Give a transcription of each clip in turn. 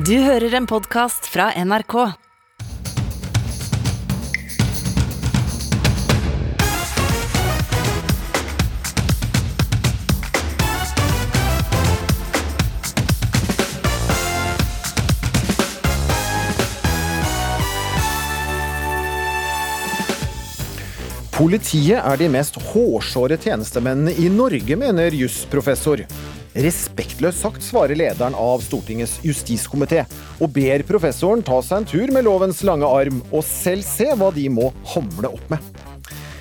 Du hører en podkast fra NRK. Politiet er de mest hårsåre tjenestemennene i Norge, mener jusprofessor. Respektløst sagt, svarer lederen av Stortingets justiskomité, og ber professoren ta seg en tur med lovens lange arm, og selv se hva de må hamle opp med.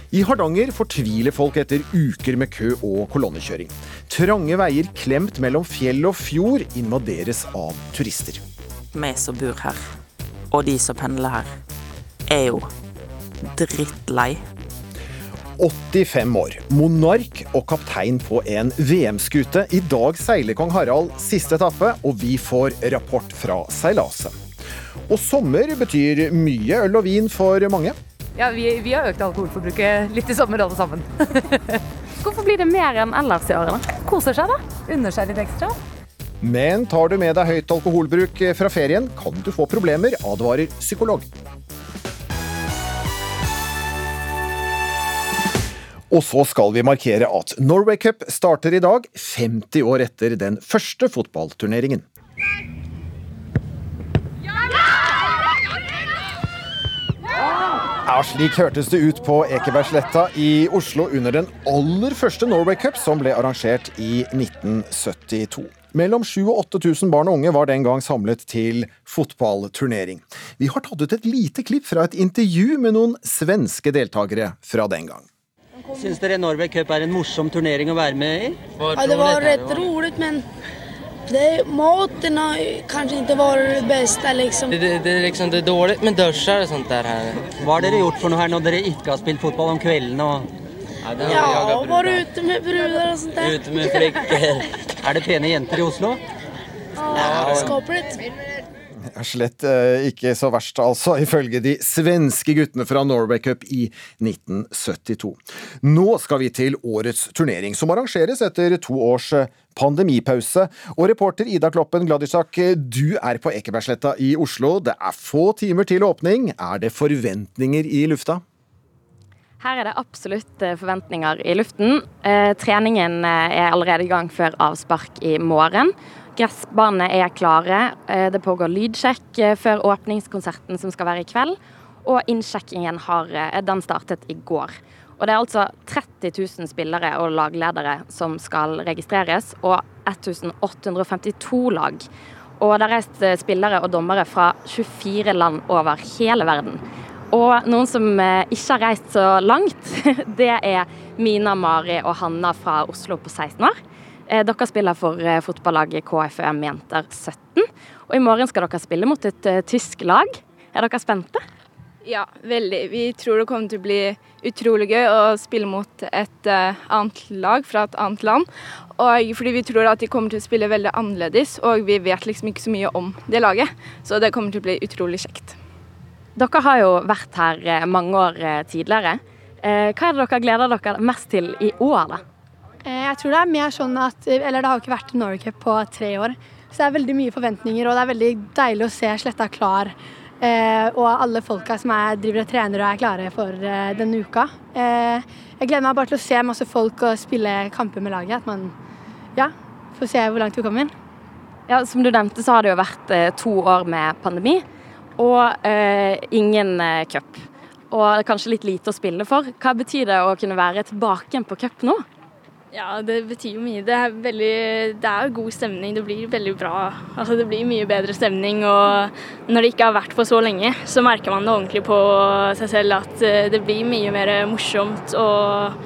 I Hardanger fortviler folk etter uker med kø og kolonnekjøring. Trange veier klemt mellom fjell og fjord invaderes av turister. Vi som bor her, og de som pendler her, er jo drittlei. 85 år, monark og kaptein på en VM-skute. I dag seiler kong Harald siste etappe, og vi får rapport fra seilaset. Og sommer betyr mye øl og vin for mange. Ja, vi, vi har økt alkoholforbruket litt i sommer alle sammen. Hvorfor blir det mer enn ellers i året? Koser seg, da. Unner seg litt ekstra. Men tar du med deg høyt alkoholbruk fra ferien, kan du få problemer, advarer psykolog. Og så skal vi markere at Norway Cup starter i dag, 50 år etter den første fotballturneringen. Ja, Slik hørtes det ut på Ekebergsletta i Oslo under den aller første Norway Cup, som ble arrangert i 1972. Mellom 7000 og 8000 barn og unge var den gang samlet til fotballturnering. Vi har tatt ut et lite klipp fra et intervju med noen svenske deltakere fra den gang. Syns dere Norway Cup er en morsom turnering å være med i? Ja, det var rätt roligt men det, maten har kanskje ikke vært det beste, liksom. Det, det, det, liksom, det er dårlig med dusjer og sånt der her. Hva har dere gjort for noe her når dere ikke har spilt fotball om kveldene? Og Ja, Ja, jagat ute med bruder og sånt der. Ute med flikker. er det pene jenter i Oslo? Ja, skapligt. Er Slett eh, ikke så verst, altså, ifølge de svenske guttene fra Norway Cup i 1972. Nå skal vi til årets turnering, som arrangeres etter to års eh, pandemipause. Og reporter Ida Kloppen Gladisjak, eh, du er på Ekebergsletta i Oslo. Det er få timer til åpning. Er det forventninger i lufta? Her er det absolutt forventninger i luften. Treningen er allerede i gang før avspark i morgen. Gressbanene er klare. Eh, det pågår lydsjekk eh, før åpningskonserten som skal være i kveld. Og innsjekkingen har, eh, den startet i går. Og det er altså 30 000 spillere og lagledere som skal registreres, og 1852 lag. Og det er reist spillere og dommere fra 24 land over hele verden. Og noen som ikke har reist så langt, det er Mina, Mari og Hanna fra Oslo på 16 år. Eh, Dere spiller for eh, fotballaget KFUM Jenter 17. Og i morgen skal dere spille mot et eh, tysk lag. Er dere spente? Ja, veldig. Vi tror det kommer til å bli utrolig gøy å spille mot et annet lag fra et annet land. Og fordi vi tror at de kommer til å spille veldig annerledes, og vi vet liksom ikke så mye om det laget. Så det kommer til å bli utrolig kjekt. Dere har jo vært her mange år tidligere. Hva er det dere gleder dere mest til i år, da? Eh, Jeg tror det er mer sånn at Eller det har jo ikke vært Norway Cup på tre år. Så det er veldig mye forventninger, og det er veldig deilig å se Sletta klar. Eh, og alle folka som er, driver og trener og er klare for eh, denne uka. Jeg gleder meg bare til å se masse folk og spille kamper med laget. At man ja, får se hvor langt vi kommer. Ja, Som du nevnte, så har det jo vært to år med pandemi og eh, ingen eh, cup. Og kanskje litt lite å spille for. Hva betyr det å kunne være tilbake igjen på cup nå? Ja, det betyr jo mye. Det er, veldig, det er god stemning. Det blir veldig bra. Altså, det blir mye bedre stemning. Og når det ikke har vært på så lenge, så merker man det ordentlig på seg selv at eh, det blir mye mer morsomt. Og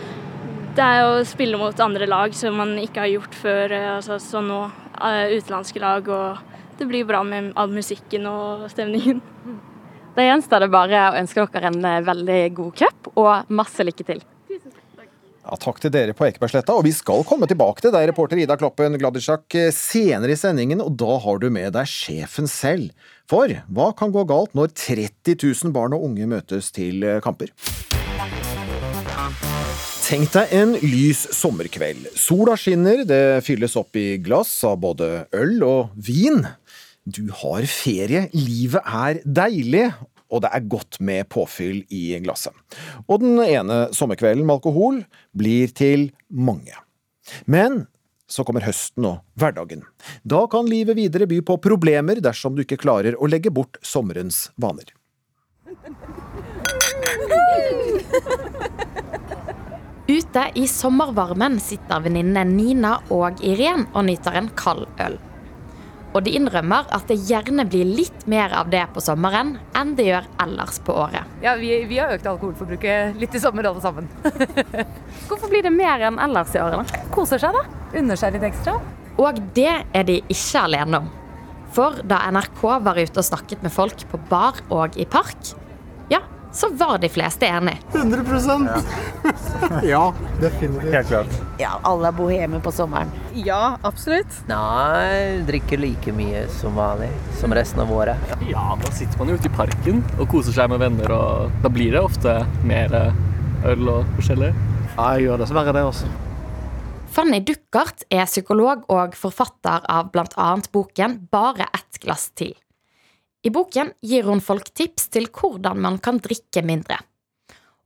det er å spille mot andre lag som man ikke har gjort før, eh, altså så nå. eh, Utenlandske lag. Og det blir bra med all musikken og stemningen. Da gjenstår det bare å ønske dere en veldig god cup og masse lykke til. Ja, takk til dere på Ekebergsletta, og vi skal komme tilbake til deg, reporter Ida Kloppen Gladisjak, senere i sendingen, og da har du med deg sjefen selv. For hva kan gå galt når 30 000 barn og unge møtes til eh, kamper? Tenk deg en lys sommerkveld. Sola skinner, det fylles opp i glass av både øl og vin. Du har ferie, livet er deilig, og det er godt med påfyll i glasset. Og den ene sommerkvelden med alkohol blir til mange. Men så kommer høsten og hverdagen. Da kan livet videre by på problemer dersom du ikke klarer å legge bort sommerens vaner. Ute i sommervarmen sitter venninnene Nina og Irén og nyter en kald øl. Og de innrømmer at det gjerne blir litt mer av det på sommeren enn det gjør ellers på året. Ja, vi, vi har økt alkoholforbruket litt i sommer alle sammen. Hvorfor blir det mer enn ellers i året? da? Koser seg, da. Unner seg litt ekstra. Og det er de ikke alene om. For da NRK var ute og snakket med folk på bar og i park, så var de fleste enig. 100 Ja, definitivt. Helt klart. Ja, alle er boheme på sommeren. Ja, absolutt. Nei, drikker like mye som vanlig som resten av året. Ja, da sitter man jo ute i parken og koser seg med venner, og da blir det ofte mer øl og forskjellig. Ja, jeg gjør dessverre det også. Fanny Duckert er psykolog og forfatter av bl.a. boken Bare ett glass til. I boken gir hun folk tips til hvordan man kan drikke mindre.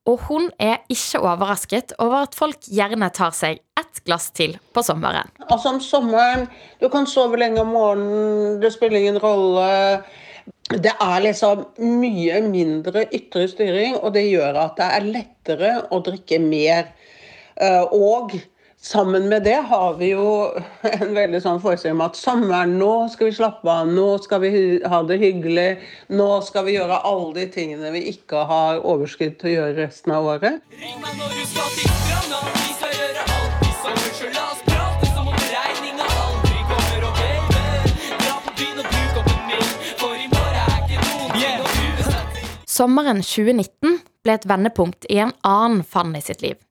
Og hun er ikke overrasket over at folk gjerne tar seg ett glass til på sommeren. Altså om sommeren, du kan sove lenge om morgenen, det spiller ingen rolle. Det er liksom mye mindre ytre styring, og det gjør at det er lettere å drikke mer. Eh, Og sammen med det har vi jo en veldig sånn forestilling om at sommeren, nå skal vi slappe av, nå skal vi ha det hyggelig, nå skal vi gjøre alle de tingene vi ikke har overskudd til å gjøre resten av året. Sommeren 2019 ble et vendepunkt i en annen Fanny sitt liv.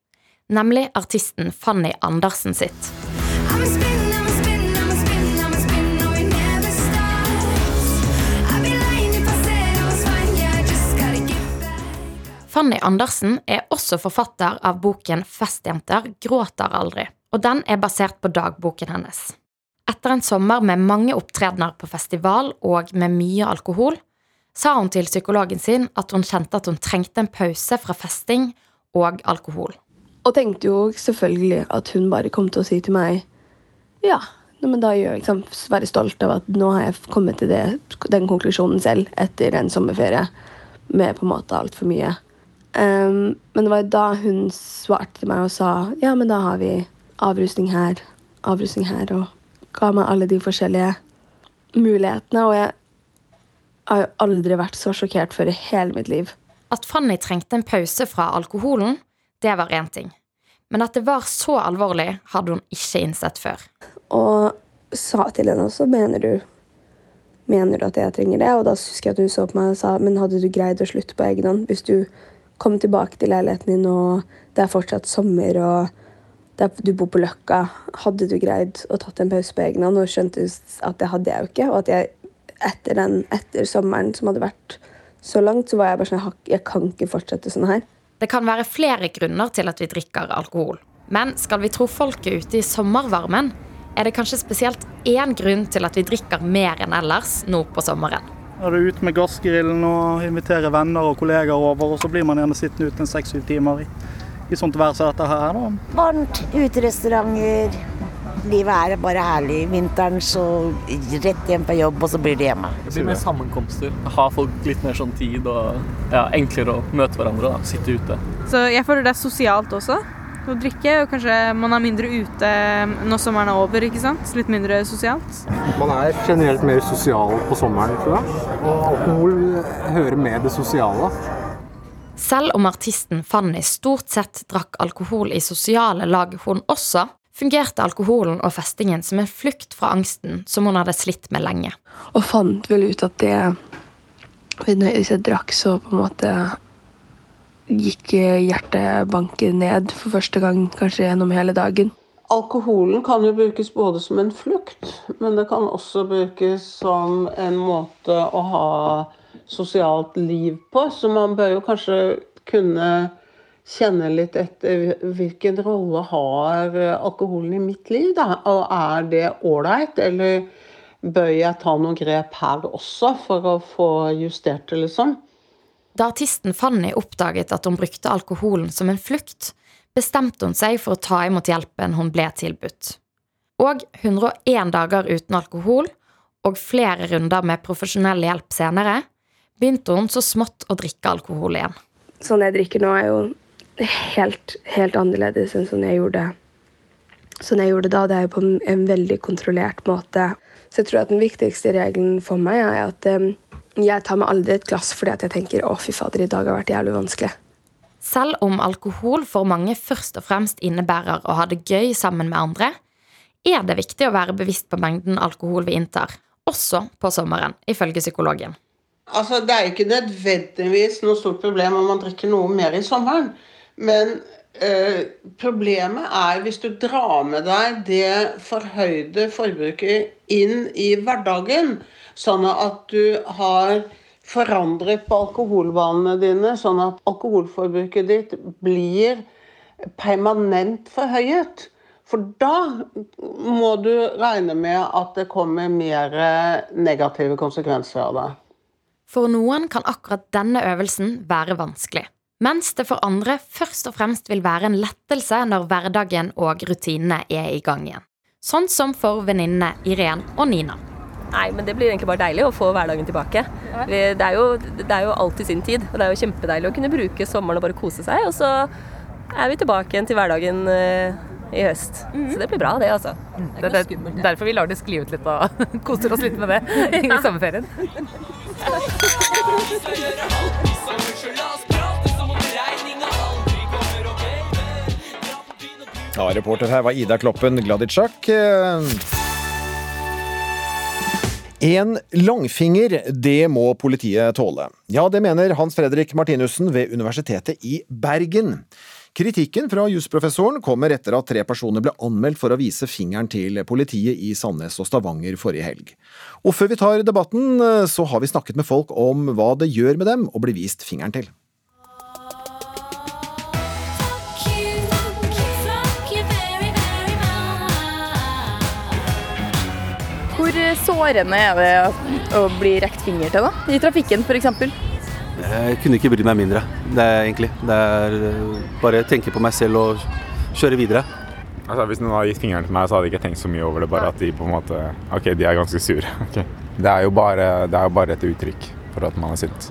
Nemlig artisten Fanny Andersen sitt. Fanny Andersen er også forfatter av boken Festjenter gråter aldri, og den er basert på dagboken hennes. Etter en sommer med mange opptredener på festival og med mye alkohol, sa hun til psykologen sin at hun kjente at hun trengte en pause fra festing og alkohol. Og tenkte jo selvfølgelig at hun bare kom til å si til meg Ja, men da gjør jeg liksom, være stolt av at nå har jeg kommet til det, den konklusjonen selv etter en sommerferie med på en måte altfor mye. Um, men det var da hun svarte til meg og sa ja, men da har vi avrusning her, avrusning her, og ga meg alle de forskjellige mulighetene. Og jeg har jo aldri vært så sjokkert før i hele mitt liv. At Fanny trengte en pause fra alkoholen, det var én ting. Men at det var så alvorlig, hadde hun ikke innsett før. Og sa til henne også mener du Mener du at jeg trenger det? Og da husker jeg at hun så på meg og sa men hadde du greid å slutte på egen hånd hvis du kom tilbake til leiligheten din, og det er fortsatt sommer, og er, du bor på Løkka. Hadde du greid å tatt en pause på egen hånd? Og skjønte at det hadde jeg jo ikke. Og at jeg etter, den, etter sommeren som hadde vært så langt, så var jeg bare sånn jeg kan ikke fortsette sånn her. Det kan være flere grunner til at vi drikker alkohol. Men skal vi tro folket ute i sommervarmen, er det kanskje spesielt én grunn til at vi drikker mer enn ellers nå på sommeren. Er du ute med gassgrillen og inviterer venner og kollegaer over, og så blir man gjerne sittende ute en seks-syv timer i, i sånt vær som dette her. da. Varmt, uterestauranter. Livet er bare herlig. Vinteren så rett hjem på jobb, og så blir det hjemme. Det blir mer sammenkomster. Ha folk litt mer sånn tid og ja, enklere å møte hverandre. da, Sitte ute. Så jeg føler det er sosialt også. Å drikke, og kanskje man er mindre ute når sommeren er over, ikke sant? Litt mindre sosialt. Man er generelt mer sosial på sommeren, tror jeg. Og alkohol hører med det sosiale. Selv om artisten Fanny stort sett drakk alkohol i sosiale lag hun også, fungerte alkoholen og festingen som en flukt fra angsten som hun hadde slitt med lenge. Og fant vel ut at det Hvis jeg drakk, så på en måte gikk hjertebanken ned for første gang kanskje gjennom hele dagen. Alkoholen kan jo brukes både som en flukt, men det kan også brukes som en måte å ha sosialt liv på. Så man bør jo kanskje kunne kjenne litt etter hvilken rolle har alkoholen i mitt liv. Da? Og er det ålreit, eller bør jeg ta noen grep her også for å få justert det, liksom? Da artisten Fanny oppdaget at hun brukte alkoholen som en flukt, bestemte hun seg for å ta imot hjelpen hun ble tilbudt. Og 101 dager uten alkohol og flere runder med profesjonell hjelp senere, begynte hun så smått å drikke alkohol igjen. Sånn jeg drikker nå, er jo helt, helt annerledes enn sånn jeg gjorde sånn jeg gjorde da. Det er jo på en veldig kontrollert måte. Så jeg tror at den viktigste regelen for meg er at um, jeg tar meg aldri et glass fordi at jeg tenker å fy fader, i dag har vært jævlig vanskelig. Selv om alkohol for mange først og fremst innebærer å ha det gøy sammen med andre, er det viktig å være bevisst på mengden alkohol vi inntar, også på sommeren, ifølge psykologen. Altså, Det er ikke nødvendigvis noe stort problem om man drikker noe mer i sommeren. Men eh, problemet er hvis du drar med deg det forhøyde forbruket inn i hverdagen, sånn at du har forandret på alkoholvanene dine, sånn at alkoholforbruket ditt blir permanent forhøyet. For da må du regne med at det kommer mer negative konsekvenser av det. For noen kan akkurat denne øvelsen være vanskelig. Mens det for andre først og fremst vil være en lettelse når hverdagen og rutinene er i gang igjen. Sånn som for venninnene Irén og Nina. Nei, men det blir egentlig bare deilig å få hverdagen tilbake. Det er, jo, det er jo alltid sin tid. Og det er jo kjempedeilig å kunne bruke sommeren og bare kose seg. Og så er vi tilbake igjen til hverdagen eh, i høst. Mm. Så det blir bra, det, altså. Mm. Det er det, derfor vi lar det skli ut litt og koser oss litt med det i sommerferien. Ja, reporter her var Ida Kloppen Gladitsjak. En langfinger, det må politiet tåle. Ja, det mener Hans Fredrik Martinussen ved Universitetet i Bergen. Kritikken fra jusprofessoren kommer etter at tre personer ble anmeldt for å vise fingeren til politiet i Sandnes og Stavanger forrige helg. Og før vi tar debatten, så har vi snakket med folk om hva det gjør med dem å bli vist fingeren til. Sårende er det å bli rekt finger til, da? I trafikken, f.eks.? Jeg kunne ikke bry meg mindre, det er egentlig. Det er eh, bare tenke på meg selv og kjøre videre. Altså, hvis noen hadde gitt fingeren til meg, så hadde jeg ikke tenkt så mye over det. Bare at de på en måte OK, de er ganske sure. Okay. Det er jo bare, det er bare et uttrykk for at man er sint.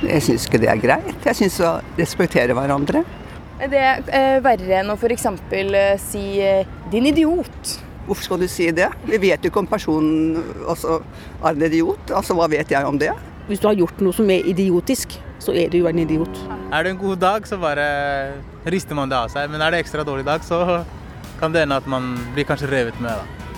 Jeg syns ikke det er greit. Jeg syns å respektere hverandre. Er det eh, verre enn å f.eks. Eh, si 'din idiot'? Hvorfor skal du si det? Vi vet jo ikke om personen altså, er en idiot. Altså, Hva vet jeg om det? Hvis du har gjort noe som er idiotisk, så er du jo en idiot. Er det en god dag, så bare rister man det av seg. Men er det ekstra dårlig dag, så kan det hende at man blir kanskje revet med. da.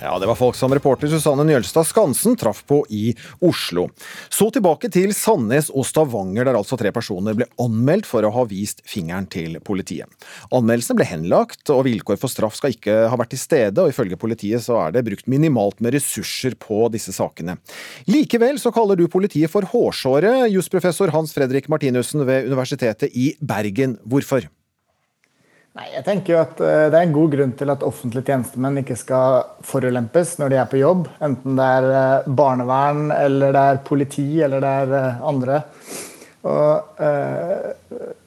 Ja, Det var folk som reporter Susanne Njølstad Skansen traff på i Oslo. Så tilbake til Sandnes og Stavanger, der altså tre personer ble anmeldt for å ha vist fingeren til politiet. Anmeldelsene ble henlagt, og vilkår for straff skal ikke ha vært til stede, og ifølge politiet så er det brukt minimalt med ressurser på disse sakene. Likevel så kaller du politiet for hårsåre, jusprofessor Hans Fredrik Martinussen ved Universitetet i Bergen. Hvorfor? Nei, jeg tenker jo at eh, Det er en god grunn til at offentlige tjenestemenn ikke skal forulempes når de er på jobb. Enten det er eh, barnevern, eller det er politi, eller det er eh, andre. Og,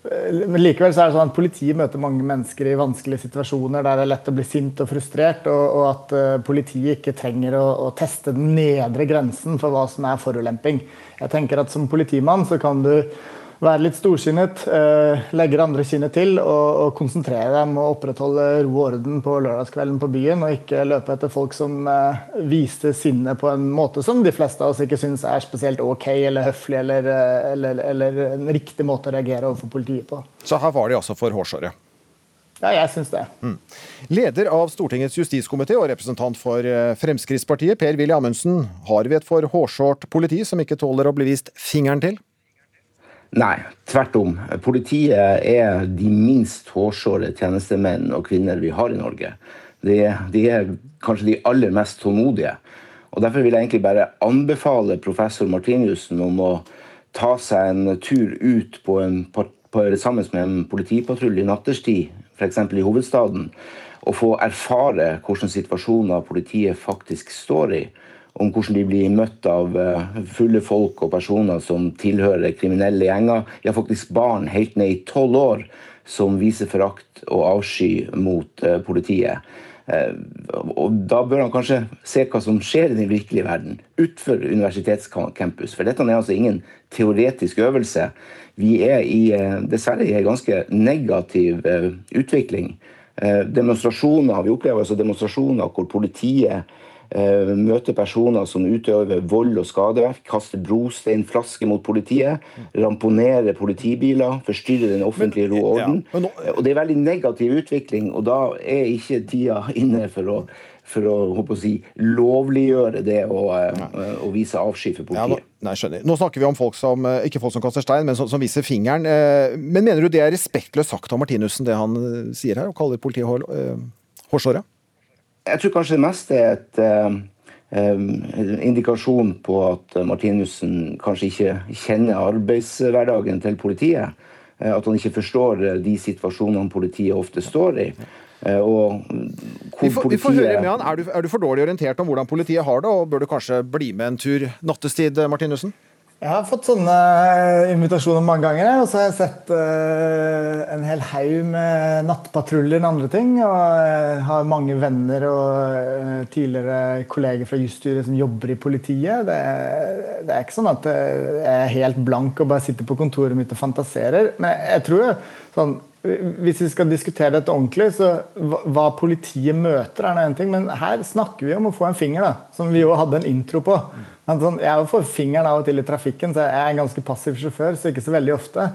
men likevel så er det sånn at Politiet møter mange mennesker i vanskelige situasjoner der det er lett å bli sint og frustrert, og, og at politiet ikke trenger å, å, teste den nedre grensen for hva som er forulemping. Jeg tenker at Som politimann så kan du være litt storsinnet, eh, legge andre kinnet til og, og, konsentrere deg om å opprettholde ro og orden på lørdagskvelden på byen, og ikke løpe etter folk som eh, viste sinne på en måte som de fleste av oss ikke syns er spesielt ok eller høflig eller, eh, eller, eller, en riktig måte å reagere overfor politiet på. Så her var de altså for hårsåre? Ja, jeg syns det. Mm. Leder av Stortingets justiskomité og representant for Fremskrittspartiet, Per-Willy Amundsen. Har vi et for hårsårt politi som ikke tåler å bli vist fingeren til? Nei, tvert om. Politiet er de minst hårsåre tjenestemenn og -kvinner vi har i Norge. De, de, er kanskje de aller mest tålmodige. Og Derfor vil jeg egentlig bare anbefale professor Martiniussen om å ta seg en tur ut på en, på, sammen med en politipatrulje natterstid, f.eks. i hovedstaden, og få erfare hvilke situasjoner politiet faktisk står i. Om hvordan de blir møtt av eh, fulle folk og personer som tilhører kriminelle gjenger. Ja, faktisk barn helt ned i tolv år som viser forakt og avsky mot eh, politiet. Eh, og Da bør han kanskje se hva som skjer i den virkelige verden utenfor universitetscampus. For dette er altså ingen teoretisk øvelse. Vi er i, dessverre i en ganske negativ utvikling. Demonstrasjoner, Vi opplever altså demonstrasjoner hvor politiet møter personer som utøver vold og skadeverk, kaster brosteinflasker mot politiet, ramponerer politibiler, forstyrrer den offentlige ro og orden. Og Det er veldig negativ utvikling, og da er ikke tida inne for å for å, å si, lovliggjøre det og, eh, og vise avsky for politiet. Ja, nei, skjønner. Nå snakker vi om folk som, eh, ikke folk som kaster stein, men som, som viser fingeren. Men mener du det er respektløst sagt av Martinussen, det han sier her, og kaller politiet hårsåre? Jeg tror kanskje det meste er et eh, indikasjon på at Martinussen kanskje ikke kjenner arbeidshverdagen til politiet. Uh, at han ikke forstår de situasjonene politiet ofte står i. Og hvor vi, får, politiet... vi får høre med han. Er du, er du for dårlig orientert om hvordan politiet har det, og bør du kanskje bli med en tur nattestid, Martinussen? Jeg har fått sånne invitasjoner mange ganger. Og så har jeg sett uh, en hel haug med nattpatruljer og andre ting. Og jeg har mange venner og uh, tidligere kolleger fra jusstyret som jobber i politiet. Det, det, er ikke sånn at jeg er helt blank og bare sitter på kontoret mitt og fantaserer. Men jeg tror sånn hvis vi skal diskutere dette ordentlig, så hva politiet møter, er noe en ting. Men her snakker vi om å få en finger, da, som vi jo hadde en intro på. Sånn, jeg får fingeren av og til i trafikken, så jeg er en ganske passiv sjåfør. så ikke så veldig ofte.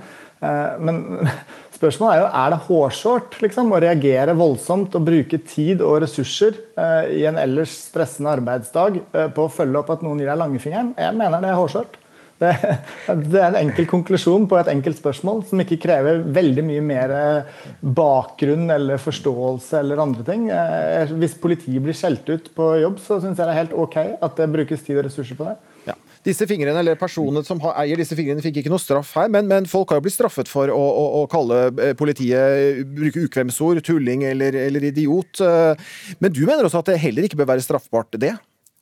Eh, men spørsmålet er jo er det hårsårt liksom, å reagere voldsomt og bruke tid og ressurser eh, i en ellers stressende arbeidsdag eh, på å følge opp at noen gir deg langfingeren? Jeg mener det er hårsårt. Det, det, er en enkel konklusjon på et enkelt spørsmål som ikke krever veldig mye mer bakgrunn eller forståelse eller andre ting. Eh, hvis politiet blir skjelt ut på jobb, så syns jeg det er helt OK at det brukes tid og ressurser på det. Ja. Disse fingrene, eller Personene som eier disse fingrene, fikk ikke noe straff her, men, men folk har jo blitt straffet for å, å, å kalle eh, politiet bruke ukvemsord, tulling eller, eller idiot. Eh, men du mener også at det heller ikke bør være straffbart, det?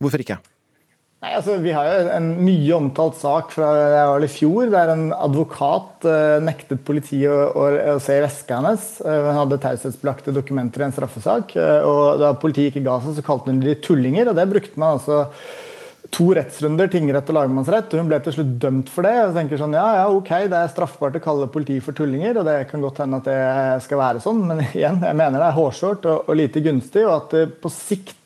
Hvorfor ikke? Nei, altså, Vi har jo en mye omtalt sak fra i fjor, der en advokat eh, nektet politiet å, å, å, se veska hennes. Uh, hun hadde taushetsbelagte dokumenter i en straffesak. Uh, og Da politiet ikke ga seg, så kalte hun de tullinger. og Det brukte man altså to rettsrunder, tingrett og lagmannsrett. og Hun ble til slutt dømt for det. og jeg tenker sånn, ja, ja, ok, Det er straffbart å kalle politiet for tullinger, og det kan godt hende at det skal være sånn, men igjen, jeg mener det er hårsårt og, og lite gunstig, og at det på sikt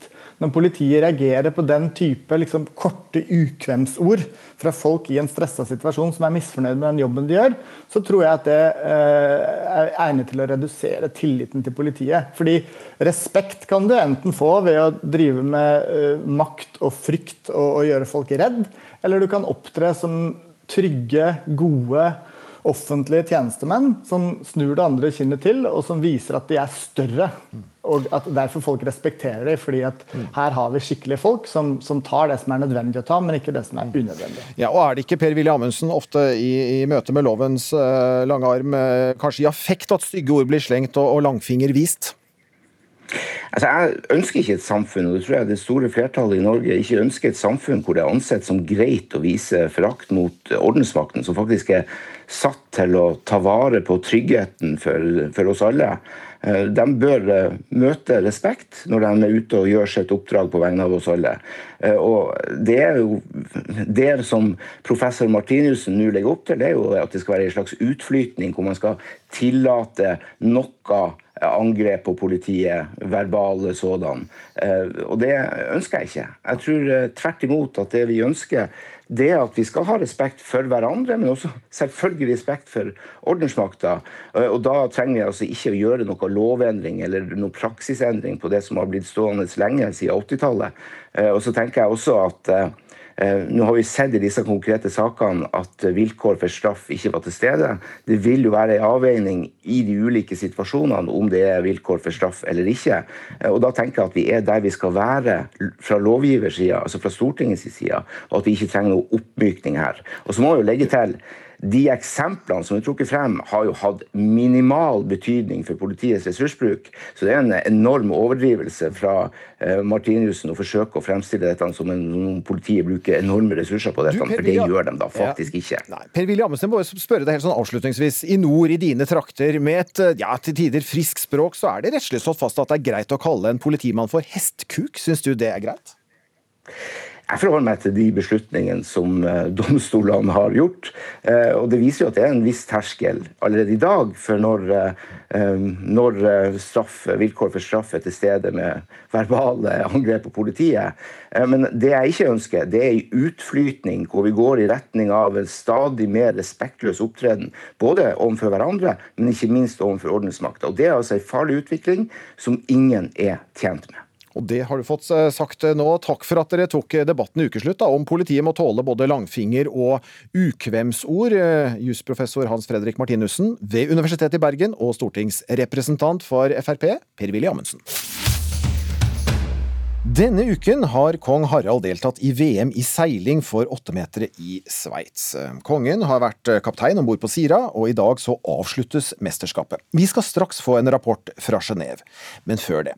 når politiet reagerer på den type liksom, korte ukvemsord fra folk i en stressa situasjon som er misfornøyd med den jobben de gjør, så tror jeg at det eh, er egnet til å redusere tilliten til politiet. Fordi respekt kan du enten få ved å drive med eh, makt og frykt og, og gjøre folk redd, eller du kan opptre som trygge, gode offentlige tjenestemenn som snur det andre kinnet til, og som viser at de er større. Og at derfor folk respekterer dem, fordi at her har vi skikkelige folk som, som, tar det som er nødvendig å ta, men ikke det som er unødvendig. Ja, og Er det ikke Per-Willy Amundsen ofte i, i møte med lovens uh, lange arm, uh, kanskje i affekt at stygge ord blir slengt og, og langfinger vist? Altså, Jeg ønsker ikke et samfunn, og det tror jeg det store flertallet i Norge ikke ønsker et samfunn hvor det er ansett som greit å vise forakt mot ordensmakten, som faktisk er satt til å ta vare på tryggheten for, for oss alle. Eh, de bør eh, møte respekt når de er ute og gjør sitt oppdrag på vegne av oss alle. Eh, og Det er jo det som professor Martinussen nå legger opp til, det er jo at det skal være en slags utflytning hvor man skal tillate noe angrep på politiet, verbale sådan. Eh, og det ønsker jeg ikke. Jeg tror eh, tvert imot at det vi ønsker, det er at vi skal ha respekt for hverandre, men også selvfølgelig respekt for ordensmakta. Eh, og da trenger vi altså ikke å gjøre noe lovendring eller noe praksisendring på det som har blitt stående lenge siden 80-tallet. Og så tenker jeg også at Eh, nå har vi sett i disse konkrete sakene at vilkår for straff ikke var til stede. Det vil jo være en avveining i de ulike situasjonene om det er vilkår for straff eller ikke. Eh, og Da tenker jeg at vi er der vi skal være fra lovgiversida, altså fra Stortingets side, og at vi ikke trenger noe oppmykning her. Og så må jeg jo legge til de eksemplene som er trukket frem, har jo hatt minimal betydning for politiets ressursbruk. Så det er en enorm overdrivelse fra eh, Martinussen å forsøke å fremstille dette som en, om politiet bruker enorme ressurser på dette, Du, for det gjør de da faktisk ikke. Per-Willy Amundsen, bare spørre deg helt sånn avslutningsvis. I nord, i dine trakter, med et eh, ja, til tider friskt språk, så er det rettslig slått fast at det er greit å kalle en politimann for hestkuk. Syns du det er greit? Jeg forholder meg til de beslutningene som eh, domstolene har gjort. Eh, og Det viser jo at det er en viss terskel allerede i dag for når, eh, når straff, vilkår for straff er til stede med verbale angrep på politiet. Men det jeg ikke ønsker, det er en utflytning hvor vi går i retning av en stadig mer respektløs opptreden. Både overfor hverandre, men ikke minst overfor ordensmakta. Det er altså en farlig utvikling som ingen er tjent med. Og det har du fått eh, sagt eh, nå. Takk for at dere tok eh, debatten i ukeslutt da, om politiet må tåle både langfinger og ukvemsord. Jusprofessor Hans Fredrik Martinussen ved Universitetet i Bergen og stortingsrepresentant for Frp, Per-Willy Amundsen. Denne uken har kong Harald deltatt i VM i seiling for åttemetere i Sveits. Kongen har vært kaptein om bord på Sira, og i dag så avsluttes mesterskapet. Vi skal straks få en rapport fra Genéve, men før det.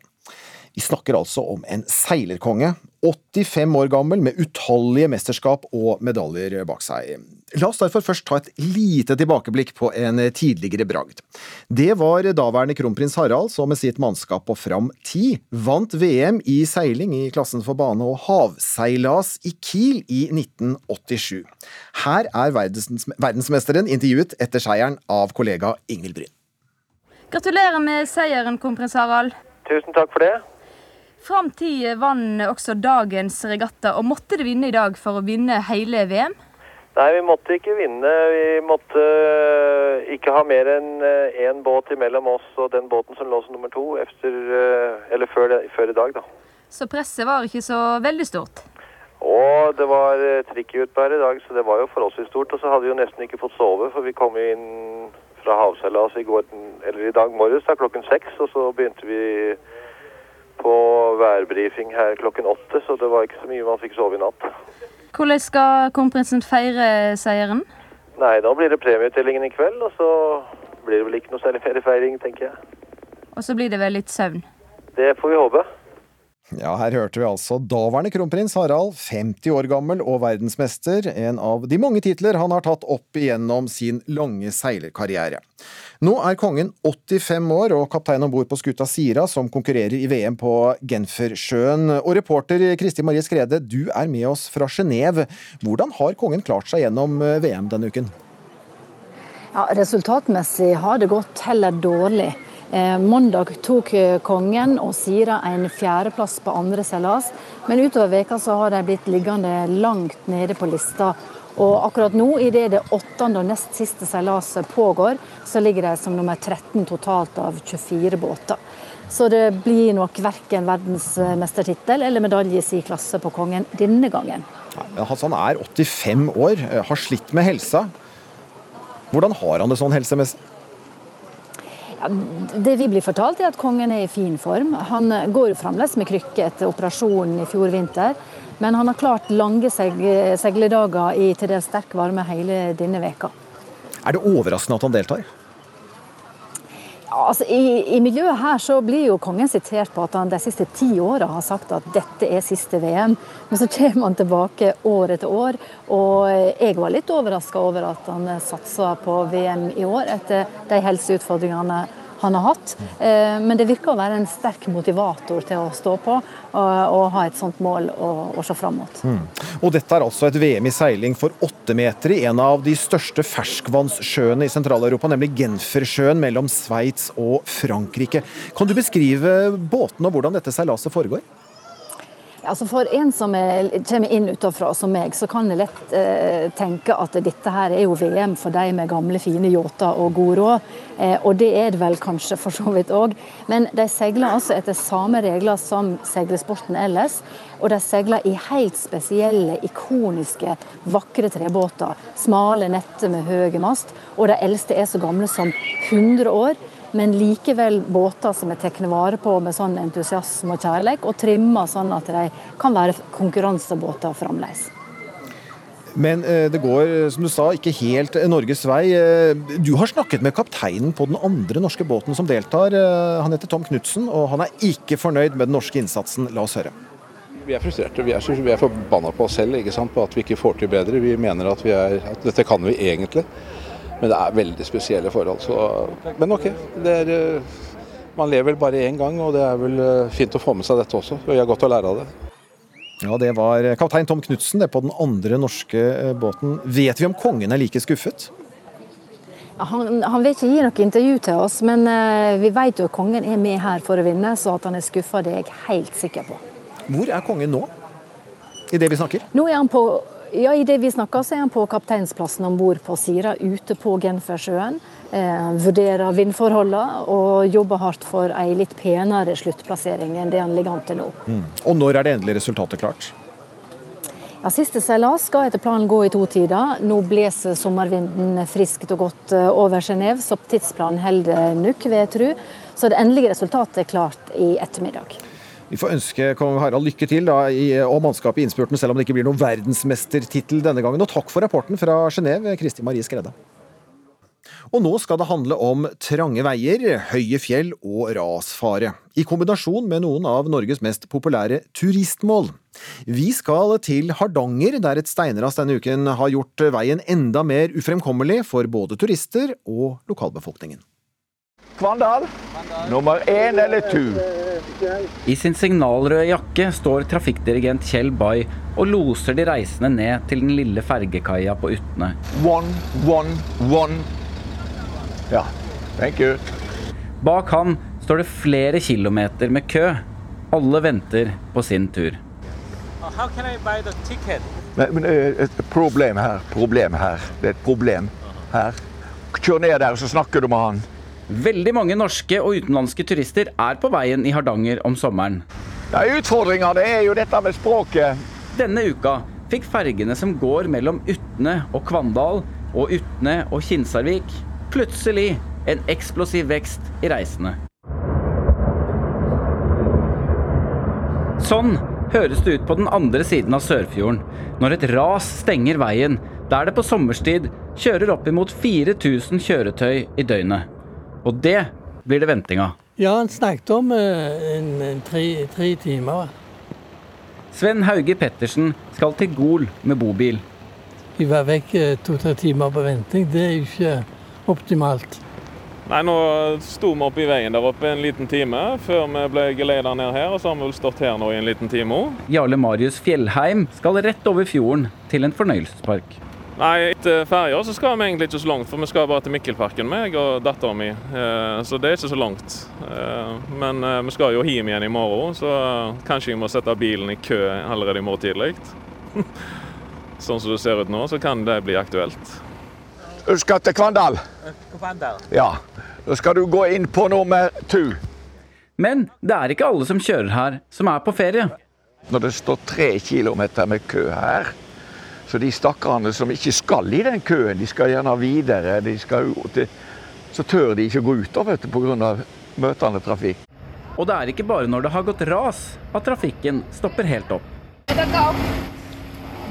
Vi snakker altså om en seilerkonge, 85 år gammel, med utallige mesterskap og medaljer bak seg. La oss derfor først ta et lite tilbakeblikk på en tidligere bragd. Det var daværende kronprins Harald som med sitt mannskap på Fram 10 vant VM i seiling i klassen for bane og havseilas i Kiel i 1987. Her er verdensmesteren intervjuet etter seieren av kollega Ingvild Bryn. Gratulerer med seieren, kronprins Harald. Tusen takk for det. Fram 10 vant også dagens regatta, og måtte det vinne i dag for å vinne hele VM? Nei, vi måtte ikke vinne. Vi måtte øh, ikke ha mer enn én båt imellom oss og den båten som lå som nummer to efter, øh, eller før, før i dag, da. Så presset var ikke så veldig stort. Og det var trikkeutbær i dag, så det var jo forholdsvis stort. Og så hadde vi jo nesten ikke fått sove, for vi kom jo inn fra havseilas i går, eller i dag morges da, klokken seks, og så begynte vi på værbrifing her klokken åtte, så det var ikke så mye man fikk sove i natt. Hvordan skal kronprinsen feire seieren? Nei, da blir det premieutdelingen i kveld, og så blir det vel ikke noe særlig feriefeiring, tenker jeg. Og så blir det vel litt søvn. Det får vi håpe. Ja, her hørte vi altså daværende kronprins Harald, 50 år gammel og verdensmester, en av de mange titler han har tatt opp igjennom sin lange seilerkarriere. Nå er kongen 85 år og kaptein om bord på skuta Sira, som konkurrerer i VM på Genfersjøen. Og reporter Kristi Marie Skrede, du er med oss fra Genéve. Hvordan har kongen klart seg gjennom eh, VM denne uken? Ja, resultatmessig har det gått heller dårlig. Eh, Mandag tok eh, kongen og Sira en fjerdeplass på andre seilas, men utover veka så har de blitt liggende langt nede på lista. Og akkurat nå, idet det åttende og nest siste seilaset pågår, så ligger de som nummer 13 totalt av 24 båter. Så det blir nok verken verdensmestertittel eller medalje i klasse på kongen denne gangen. Hassan er 85 år, eh, har slitt med helsa. Hvordan har han det sånn helsemessig? Ja, det vi blir fortalt, er at kongen er i fin form. Han går fremdeles med krykke etter operasjonen i fjor vinter. Men han har klart lange seg segledager i til dels sterk varme hele denne veka. Er det overraskende at han deltar? Altså, i, I miljøet her så blir jo kongen sitert på at han de siste ti åra har sagt at dette er siste VM. Men så kommer han tilbake år etter år. Og jeg var litt overraska over at han satsa på VM i år etter de helseutfordringene han har hatt. Eh, Men det virker å være en sterk motivator til å stå på og, og ha et sånt mål å se fram mot. Mm. Og dette er altså et VM i seiling for åtte meter i en av de største ferskvannssjøene i Sentral-Europa, nemlig Genfersjøen mellom Sveits og Frankrike. Kan du beskrive båten og hvordan dette seilaset foregår? Altså For en som er, kommer inn utenfra, som meg, så kan jeg lett eh, tenke at dette her er jo VM for de med gamle, fine yachter og god råd. Eh, og det er det vel kanskje for så vidt òg. Men de seiler altså etter samme regler som seilesporten ellers. Og de seiler i helt spesielle, ikoniske, vakre trebåter. Smale netter med høy mast. Og de eldste er så gamle som 100 år men likevel båter som er tatt vare på med sånn entusiasme og kjærlighet, og trimma sånn at de kan være konkurransebåter fremdeles. Men eh, det går, som du sa, ikke helt eh, Norges vei. Eh, Du har snakket med kapteinen på den andre norske båten som deltar. Eh, Han heter Tom Knutsen, og han er ikke fornøyd med den norske innsatsen. La oss høre. Vi er frustrerte. Vi er, vi er forbanna på oss selv ikke sant? på at vi ikke får til bedre. Vi mener at, vi er, at dette kan vi egentlig, men det er veldig spesielle forhold. Så, men OK. Det er, eh, man lever vel bare én gang, og det er vel eh, fint å få med seg dette også. og Vi har godt å lære av det. Ja, Det var kaptein Tom Knutsen på den andre norske eh, båten. Vet vi om kongen er like skuffet? Han, han vil ikke gi noe intervju til oss, men eh, vi vet jo at kongen er med her for å vinne, så at han er skuffa, det er jeg helt sikker på. Hvor er kongen nå? I det vi snakker? Nå er han på ja, I det vi snakker, så er han på kapteinsplassen om bord på Sira, ute på Genfersjøen. Eh, vurderer vindforholdene og jobber hardt for ei litt penere sluttplassering enn det han ligger an til nå. Mm. Og når er det endelige resultatet klart? Ja, Siste seilas skal etter planen gå i to tider. Nå blåser sommervinden friskt og godt eh, over Genéve, så tidsplanen holder nok, vil jeg tro. Så det endelige resultatet er klart i ettermiddag. Vi får ønske kong Harald lykke til da, og mannskapet i innspurten, selv om det ikke blir noen verdensmestertittel denne gangen. Og takk for rapporten fra Genéve, Kristi Marie Skredde. Og nå skal det handle om trange veier, høye fjell og rasfare. I kombinasjon med noen av Norges mest populære turistmål. Vi skal til Hardanger, der et steinras denne uken har gjort veien enda mer ufremkommelig for både turister og lokalbefolkningen. Kvandal. Nummer én eller to? I sin signalrøde jakke står trafikkdirigent Kjell Bay og loser de reisende ned til den lille fergekaia på Utne. One, one, one. Ja, thank you. Bak han står det flere kilometer med kø. Alle venter på sin tur. How can I buy the ticket? Men, men eh, et problem her. Problem her. Det er et problem her. Kjør ned der, og så snakker du med han. Veldig mange norske og utenlandske turister er på veien i Hardanger om sommeren. Ja, Utfordringa er jo dette med språket. Denne uka fikk fergene som går mellom Utne og Kvandal og Utne og Kinsarvik, plutselig en eksplosiv vekst i reisende. Sånn høres det ut på den andre siden av Sørfjorden, når et ras stenger veien der det på sommerstid kjører oppimot 4000 kjøretøy i døgnet. Og det blir det venting av. Ja, han snakket om eh, en, en tre, tre timer. Sven Hauge Pettersen skal til Gol med bobil. Vi var vekk eh, to-tre timer på venting. Det er jo ikke optimalt. Nei, Nå sto vi oppe i veien der oppe en liten time før vi ble geleida ned her. Og så har vi vel stått her nå i en liten time òg. Jarle Marius Fjellheim skal rett over fjorden til en fornøyelsespark. Nei, etter ferja så skal vi egentlig ikke så langt, for vi skal bare til Mikkelparken, meg og dattera mi. Eh, så det er ikke så langt. Eh, men eh, vi skal jo hjem igjen i morgen, så kanskje jeg må sette bilen i kø allerede i morgen tidlig. Sånn som det ser ut nå, så kan det bli aktuelt. Du skal til Kvandal? Ja. Da skal du gå inn på nummer to. Men det er ikke alle som kjører her, som er på ferie. Når det står tre kilometer med kø her, så de stakkarene som ikke skal i den køen, de skal gjerne videre. De skal til, så tør de ikke gå ut vet du, pga. møtende trafikk. Og det er ikke bare når det har gått ras at trafikken stopper helt opp.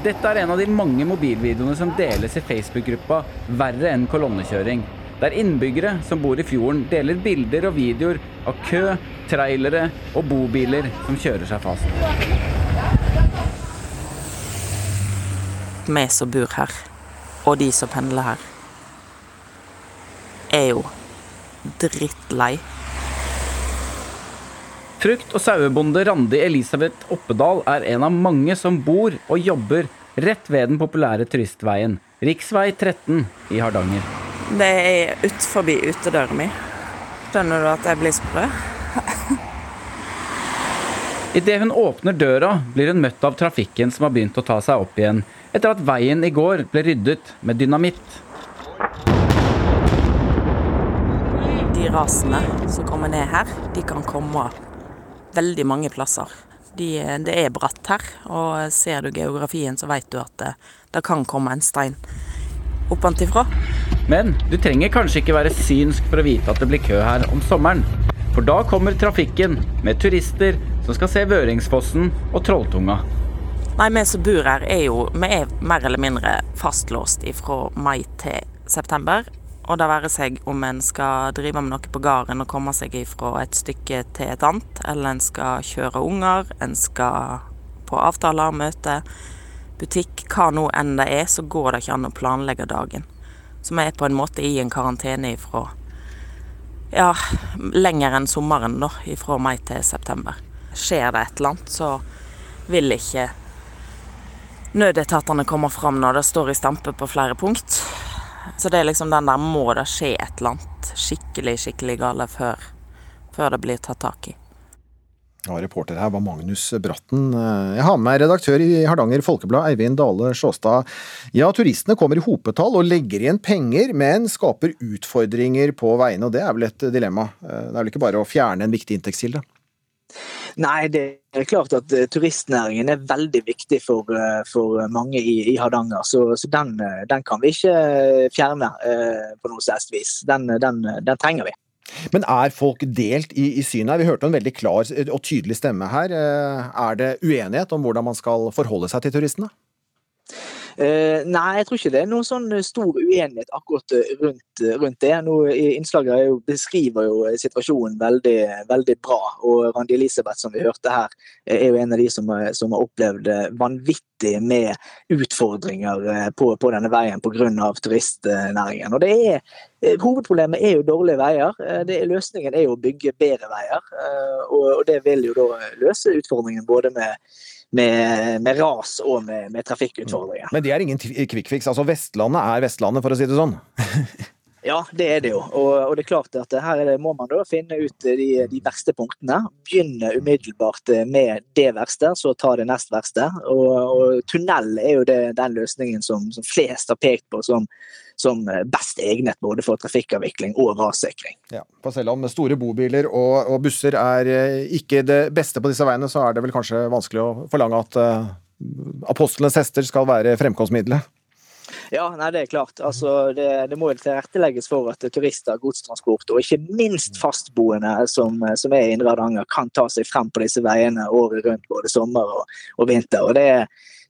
Dette er en av de mange mobilvideoene som deles i Facebook-gruppa Verre enn kolonnekjøring. Der innbyggere som bor i fjorden deler bilder og videoer av kø, trailere og bobiler som kjører seg fast. Vi som bor her, og de som pendler her, er jo drittlei. Frukt- og sauebonde Randi Elisabeth Oppedal er en av mange som bor og jobber rett ved den populære turistveien, rv. 13 i Hardanger. Det er utenfor utedøra mi. Skjønner du at jeg blir sprø? Idet hun åpner døra, blir hun møtt av trafikken som har begynt å ta seg opp igjen, etter at veien i går ble ryddet med dynamitt. De rasene som kommer ned her, de kan komme veldig mange plasser. De, det er bratt her, og ser du geografien, så vet du at det, det kan komme en stein oppantifra. Men du trenger kanskje ikke være synsk for å vite at det blir kø her om sommeren. For da kommer trafikken med turister som skal se Vøringsfossen og Trolltunga. Nei, vi som bor her er jo vi er mer eller mindre fastlåst fra mai til september. Og det være seg om en skal drive med noe på gården og komme seg fra et stykke til et annet, eller en skal kjøre unger, en skal på avtaler, møte, butikk, hva nå enn det er, så går det ikke an å planlegge dagen. Så vi er på en måte i en karantene ifra ja, lenger enn sommeren, da, Ifra mai til september. Skjer det et eller annet, så vil ikke nødetatene kommer fram når det står i stampe på flere punkt. Så det er liksom den der må det skje et eller annet skikkelig, skikkelig gale før, før det blir tatt tak i. Ja, reporter her var Magnus Bratten. Jeg har med meg redaktør i Hardanger Folkeblad, Eivind Dale Sjåstad. Ja, turistene kommer i hopetall og legger igjen penger, men skaper utfordringer på veiene. Og det er vel et dilemma? Det er vel ikke bare å fjerne en viktig inntektskilde? Nei, det er klart at uh, turistnæringen er veldig viktig for, uh, for mange i, i, Hardanger. Så, så den, uh, den, kan vi ikke fjerne på noe særlig vis. Den, den, den, trenger vi. Men er folk delt i, i synet her? Vi hørte en veldig klar og tydelig stemme her. Er det uenighet om hvordan man skal forholde seg til turistene? Uh, nei, jeg tror ikke det er noen sånn stor uenighet akkurat rundt, rundt det. Nå, innslaget jo, beskriver jo situasjonen veldig, veldig, bra. Og Randi Elisabeth, som vi hørte her, er jo en av de som, som har opplevd vanvittig med utfordringer på, på denne veien pga. turistnæringen. Og det er, Hovedproblemet er jo dårlige veier. Er, løsningen er jo å bygge bedre veier. Og, og det vil jo da løse utfordringen både med med, med ras og med, med, trafikkutfordringer. Men det er ingen kvikkfiks. Altså Vestlandet er Vestlandet, for å si det sånn? Ja, det er det jo. Og, og, det er klart at her det, må man da finne ut de, de, verste punktene. Begynne umiddelbart med det verste, så ta det nest verste. Og, og tunnel er jo det, den løsningen som, som, flest har pekt på som, som best egnet både for trafikkavvikling og rassikring. Ja, for selv om store bobiler og, og, busser er eh, ikke det beste på disse veiene, så er det vel kanskje vanskelig å forlange at uh, apostlenes hester skal være fremkomstmiddelet? Ja, nei, det er klart. Altså, det, det må tilrettelegges for at turister, godstransport og ikke minst fastboende som, som er i Indre Hardanger, kan ta seg frem på disse veiene året rundt, både sommer og, og vinter. Og det,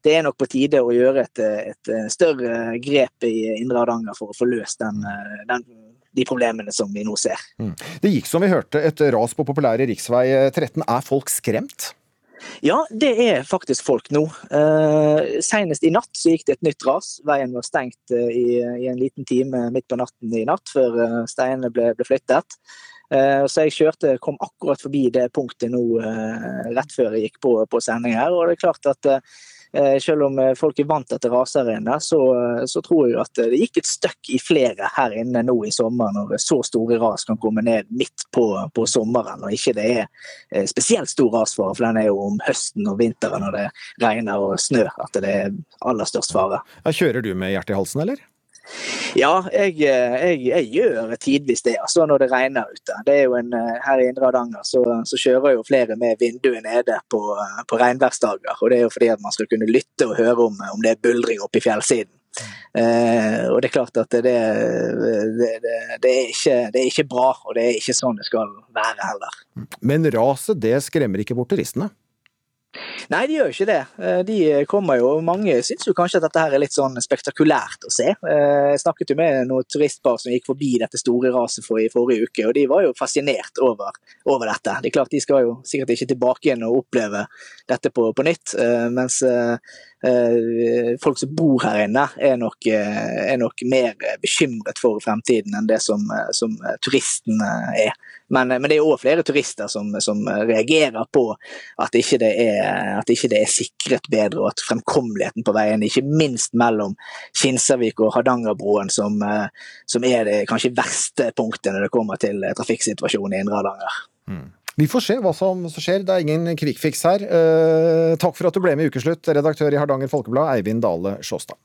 det, er nok på tide å gjøre et, et større grep i Indre Hardanger for å få løst den, den de problemene som vi nå ser. Mm. Det gikk som vi hørte et ras på populære rv. 13. Er folk skremt? Ja, det er faktisk folk nå. Eh, senest i natt så gikk det et nytt ras. Veien var stengt eh, i, i, en liten time midt på natten i natt før eh, steinene ble, ble flyttet. Eh, så jeg kjørte, kom akkurat forbi det punktet nå eh, rett før jeg gikk på, på sending her. Og det er klart at eh, Eh, selv om eh, folk er vant til raser inne, så, så, tror jeg at det gikk et støkk i flere her inne nå i sommer, når så store ras kan komme ned midt på, på sommeren. Og ikke det er eh, spesielt stor rasfare, for den er jo om høsten og vinteren når det regner og snø at det er aller størst fare. Ja, kjører du med hjertet i halsen, eller? Ja, jeg, jeg, jeg, gjør tidvis det, altså når det regner ute. Det er jo en, her i Indre Hardanger så, så, kjører jo flere med vinduet nede på, på regnværsdager. Og det er jo fordi at man skal kunne lytte og høre om, om det er buldring oppe i fjellsiden. Eh, og det er klart at det, det, det, det, er ikke, det er ikke bra, og det er ikke sånn det skal være heller. Men raset det skremmer ikke bort turistene? Nei, de gjør jo ikke det. Eh, de kommer jo, Mange syns jo kanskje at dette her er litt sånn spektakulært å se. Eh, jeg snakket jo med noen turistpar som gikk forbi dette store raset for i forrige uke, og de var jo fascinert over, over dette. Det er klart De skal jo sikkert ikke tilbake igjen og oppleve dette på, på nytt, eh, mens folk som bor her inne er nok, er nok mer bekymret for fremtiden enn det som, som turistene er. Men, men, det er òg flere turister som, som, reagerer på at ikke, det er, at ikke det er sikret bedre, og at fremkommeligheten på veien, ikke minst mellom Kinsarvik og Hardangerbroen, som, som er det kanskje verste punktet når det kommer til trafikksituasjonen i Indre Hardanger. Mm. Vi får se hva som skjer. Det er ingen kvikkfiks her. Eh, takk for at du ble med i Ukeslutt, redaktør i Hardanger Folkeblad, Eivind Dale Sjåstad.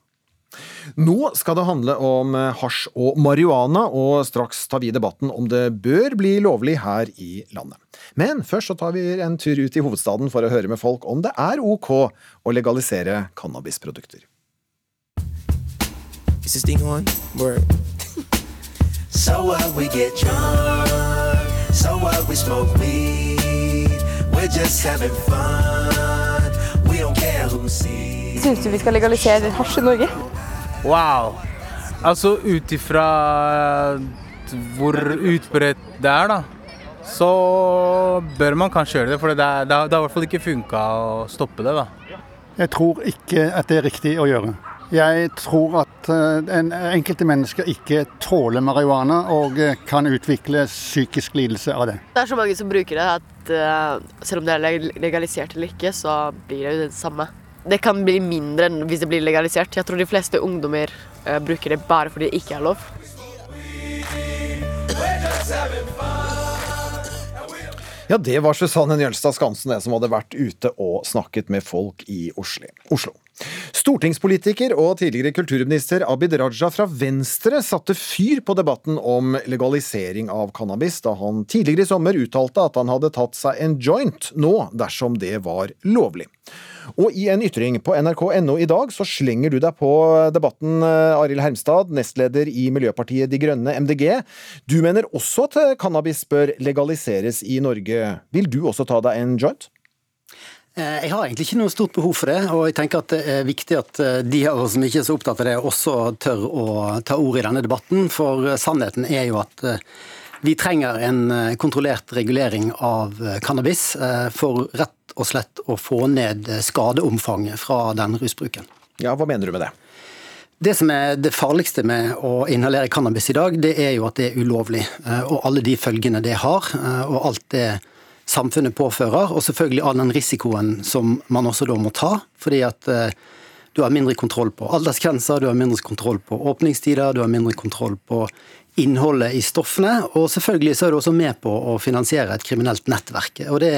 Nå skal det handle om eh, hasj og marihuana, og straks tar vi debatten om det bør bli lovlig her i landet. Men først så tar vi en tur ut i hovedstaden for å høre med folk om det er ok å legalisere cannabisprodukter. Is this thing on? Word. so what we get drunk, so what we smoke weed, we're just having fun, we don't care who sees syns du vi skal legalisere hasj i Norge? Wow. Altså ut ifra hvor utbredt det er, da, så bør man kanskje gjøre det. For det, er, har i hvert fall ikke funka å stoppe det, da. Jeg tror ikke at det er riktig å gjøre. Jeg tror at eh, en enkelte mennesker ikke tåler marihuana og eh, kan utvikle psykisk lidelse av det. Det er så mange som bruker det at eh, selv om det er legalisert eller ikke, så blir det jo det samme. Det kan bli mindre enn hvis det blir legalisert. Jeg tror de fleste ungdommer bruker det bare fordi det ikke er lov. Ja, det var Susanne Njølstad Skansen det som hadde vært ute og snakket med folk i Oslo. Stortingspolitiker og tidligere kulturminister Abid Raja fra Venstre satte fyr på debatten om legalisering av cannabis da han tidligere i sommer uttalte at han hadde tatt seg en joint nå dersom det var lovlig. Og i en ytring på nrk.no i dag så slenger du deg på debatten, eh, Arild Hermstad, nestleder i Miljøpartiet De Grønne, MDG. Du mener også at cannabis bør legaliseres i Norge. Vil du også ta deg en joint? Eh, Jeg har egentlig ikke noe stort behov for det, og jeg tenker at det er viktig at eh, de av oss som ikke er så opptatt av det, også tør å ta ord i denne debatten. For eh, sannheten er jo at vi trenger en kontrollert regulering av cannabis for rett og slett å få ned skadeomfanget fra den rusbruken. Ja, Hva mener du med det? Det som er det farligste med å inhalere cannabis i dag, det er jo at det er ulovlig. Og alle de følgene det har, og alt det samfunnet påfører. Og selvfølgelig all den risikoen som man også da må ta. Fordi at eh, du har mindre kontroll på aldersgrenser, du har mindre kontroll på åpningstider, du har mindre kontroll på innholdet i stoffene. Og selvfølgelig så er du også med på å finansiere et kriminelt nettverk. Og det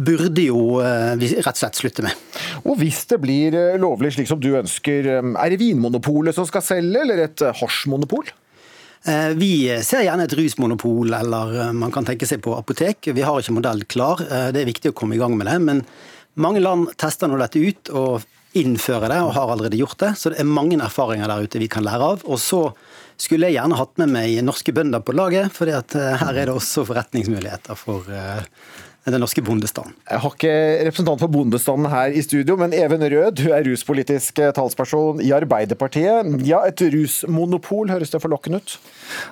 burde jo eh, rett og slett slutte med. Og hvis det blir eh, lovlig slik som du ønsker, er det Vinmonopolet som skal selge, eller et hasjmonopol? Eh, Vi ser gjerne et rusmonopol, eller eh, man kan tenke seg på apotek. Vi har ikke modell klar. Eh, Det er viktig å komme i gang med det. Men mange land tester nå dette ut og innfører det, og har allerede gjort det. Så det er mange erfaringer der ute vi kan lære av. Og så skulle jeg gjerne hatt med meg norske bønder på laget, for her er det også forretningsmuligheter for den norske bondestanden. Jeg har ikke representant for bondestanden her i studio, men Even Rød, du er ruspolitisk eh, talsperson i Arbeiderpartiet. Ja, et rusmonopol, høres det forlokkende ut?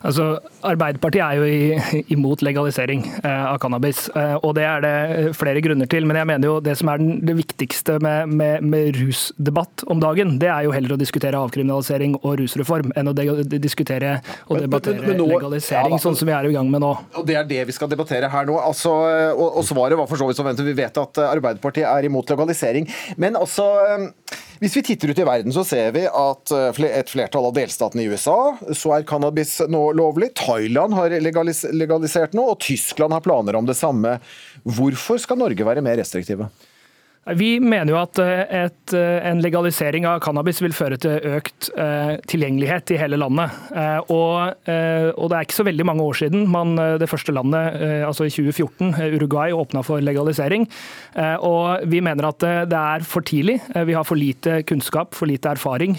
Altså, Arbeiderpartiet er jo i, imot legalisering eh, av cannabis, eh, og det er det flere grunner til. Men jeg mener jo det som er den, det viktigste med, med, med rusdebatt om dagen, det er jo heller å diskutere avkriminalisering og rusreform enn å de, de diskutere og debattere men nå- legalisering, ja, da. sånn som vi er i gang med nå. Og Det er det vi skal debattere her nå. Altså, og, og svaret var for så vidt som ventet. Vi vet at eh, Arbeiderpartiet er imot legalisering. Men altså, hvis vi titter ut i verden, så ser vi at eh, et flertall av delstatene i USA, så er cannabis nå lovlig. Thailand har legalis legalisert nå, og Tyskland har planer om det samme. Hvorfor skal Norge være mer restriktive? Vi mener jo at eh, et, eh, en legalisering av cannabis vil føre til økt eh, tilgjengelighet i hele landet. Og, og det er ikke så veldig mange år siden man, det første landet, altså i 2014, eh, Uruguay, åpna for legalisering. Og vi mener at det er for tidlig. Vi har for lite kunnskap, for lite erfaring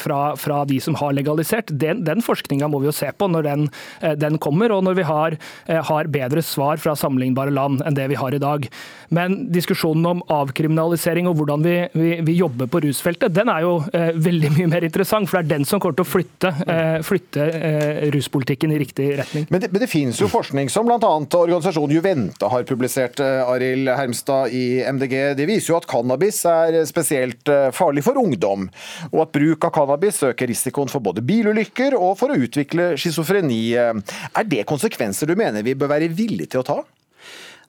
fra, fra de som har legalisert. Den, den forskninga må vi jo se på når den, den kommer, og når vi har, har bedre svar fra sammenlignbare land enn det vi har i dag. Men diskusjonen om avkriminalisering og hvordan vi, vi, vi jobber på rusfeltet, den er jo eh, veldig mye mer interessant. For det er den som kommer til å flytte, eh, flytte eh, ruspolitikken i riktig retning. Men det, men det finnes jo forskning som bl.a. organisasjonen Juventa har publisert, eh, Arild Hermstad i MDG. Det viser jo at cannabis er spesielt eh, farlig for ungdom, og at bruk av cannabis øker risikoen for både bilulykker og for å utvikle schizofreni. Er det konsekvenser du mener vi bør være villige til å ta?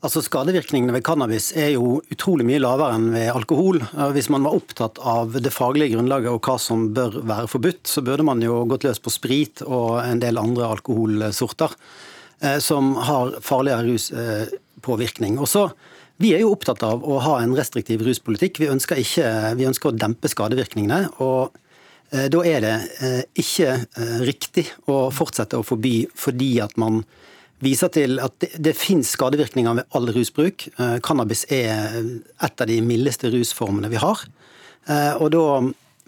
Altså Skadevirkningene ved cannabis er jo utrolig mye lavere enn ved alkohol. Hvis man var opptatt av det faglige grunnlaget og hva som bør være forbudt, så burde man jo gått løs på sprit og en del andre alkoholsorter eh, som har farligere ruspåvirkning. Og så, Vi er jo opptatt av å ha en restriktiv ruspolitikk. Vi ønsker, ikke, vi ønsker å dempe skadevirkningene. og eh, Da er det eh, ikke riktig å fortsette å forby fordi at man viser til at det, det finnes skadevirkninger ved all rusbruk. Eh, Cannabis er et av de mildeste rusformene vi har. Eh, Og da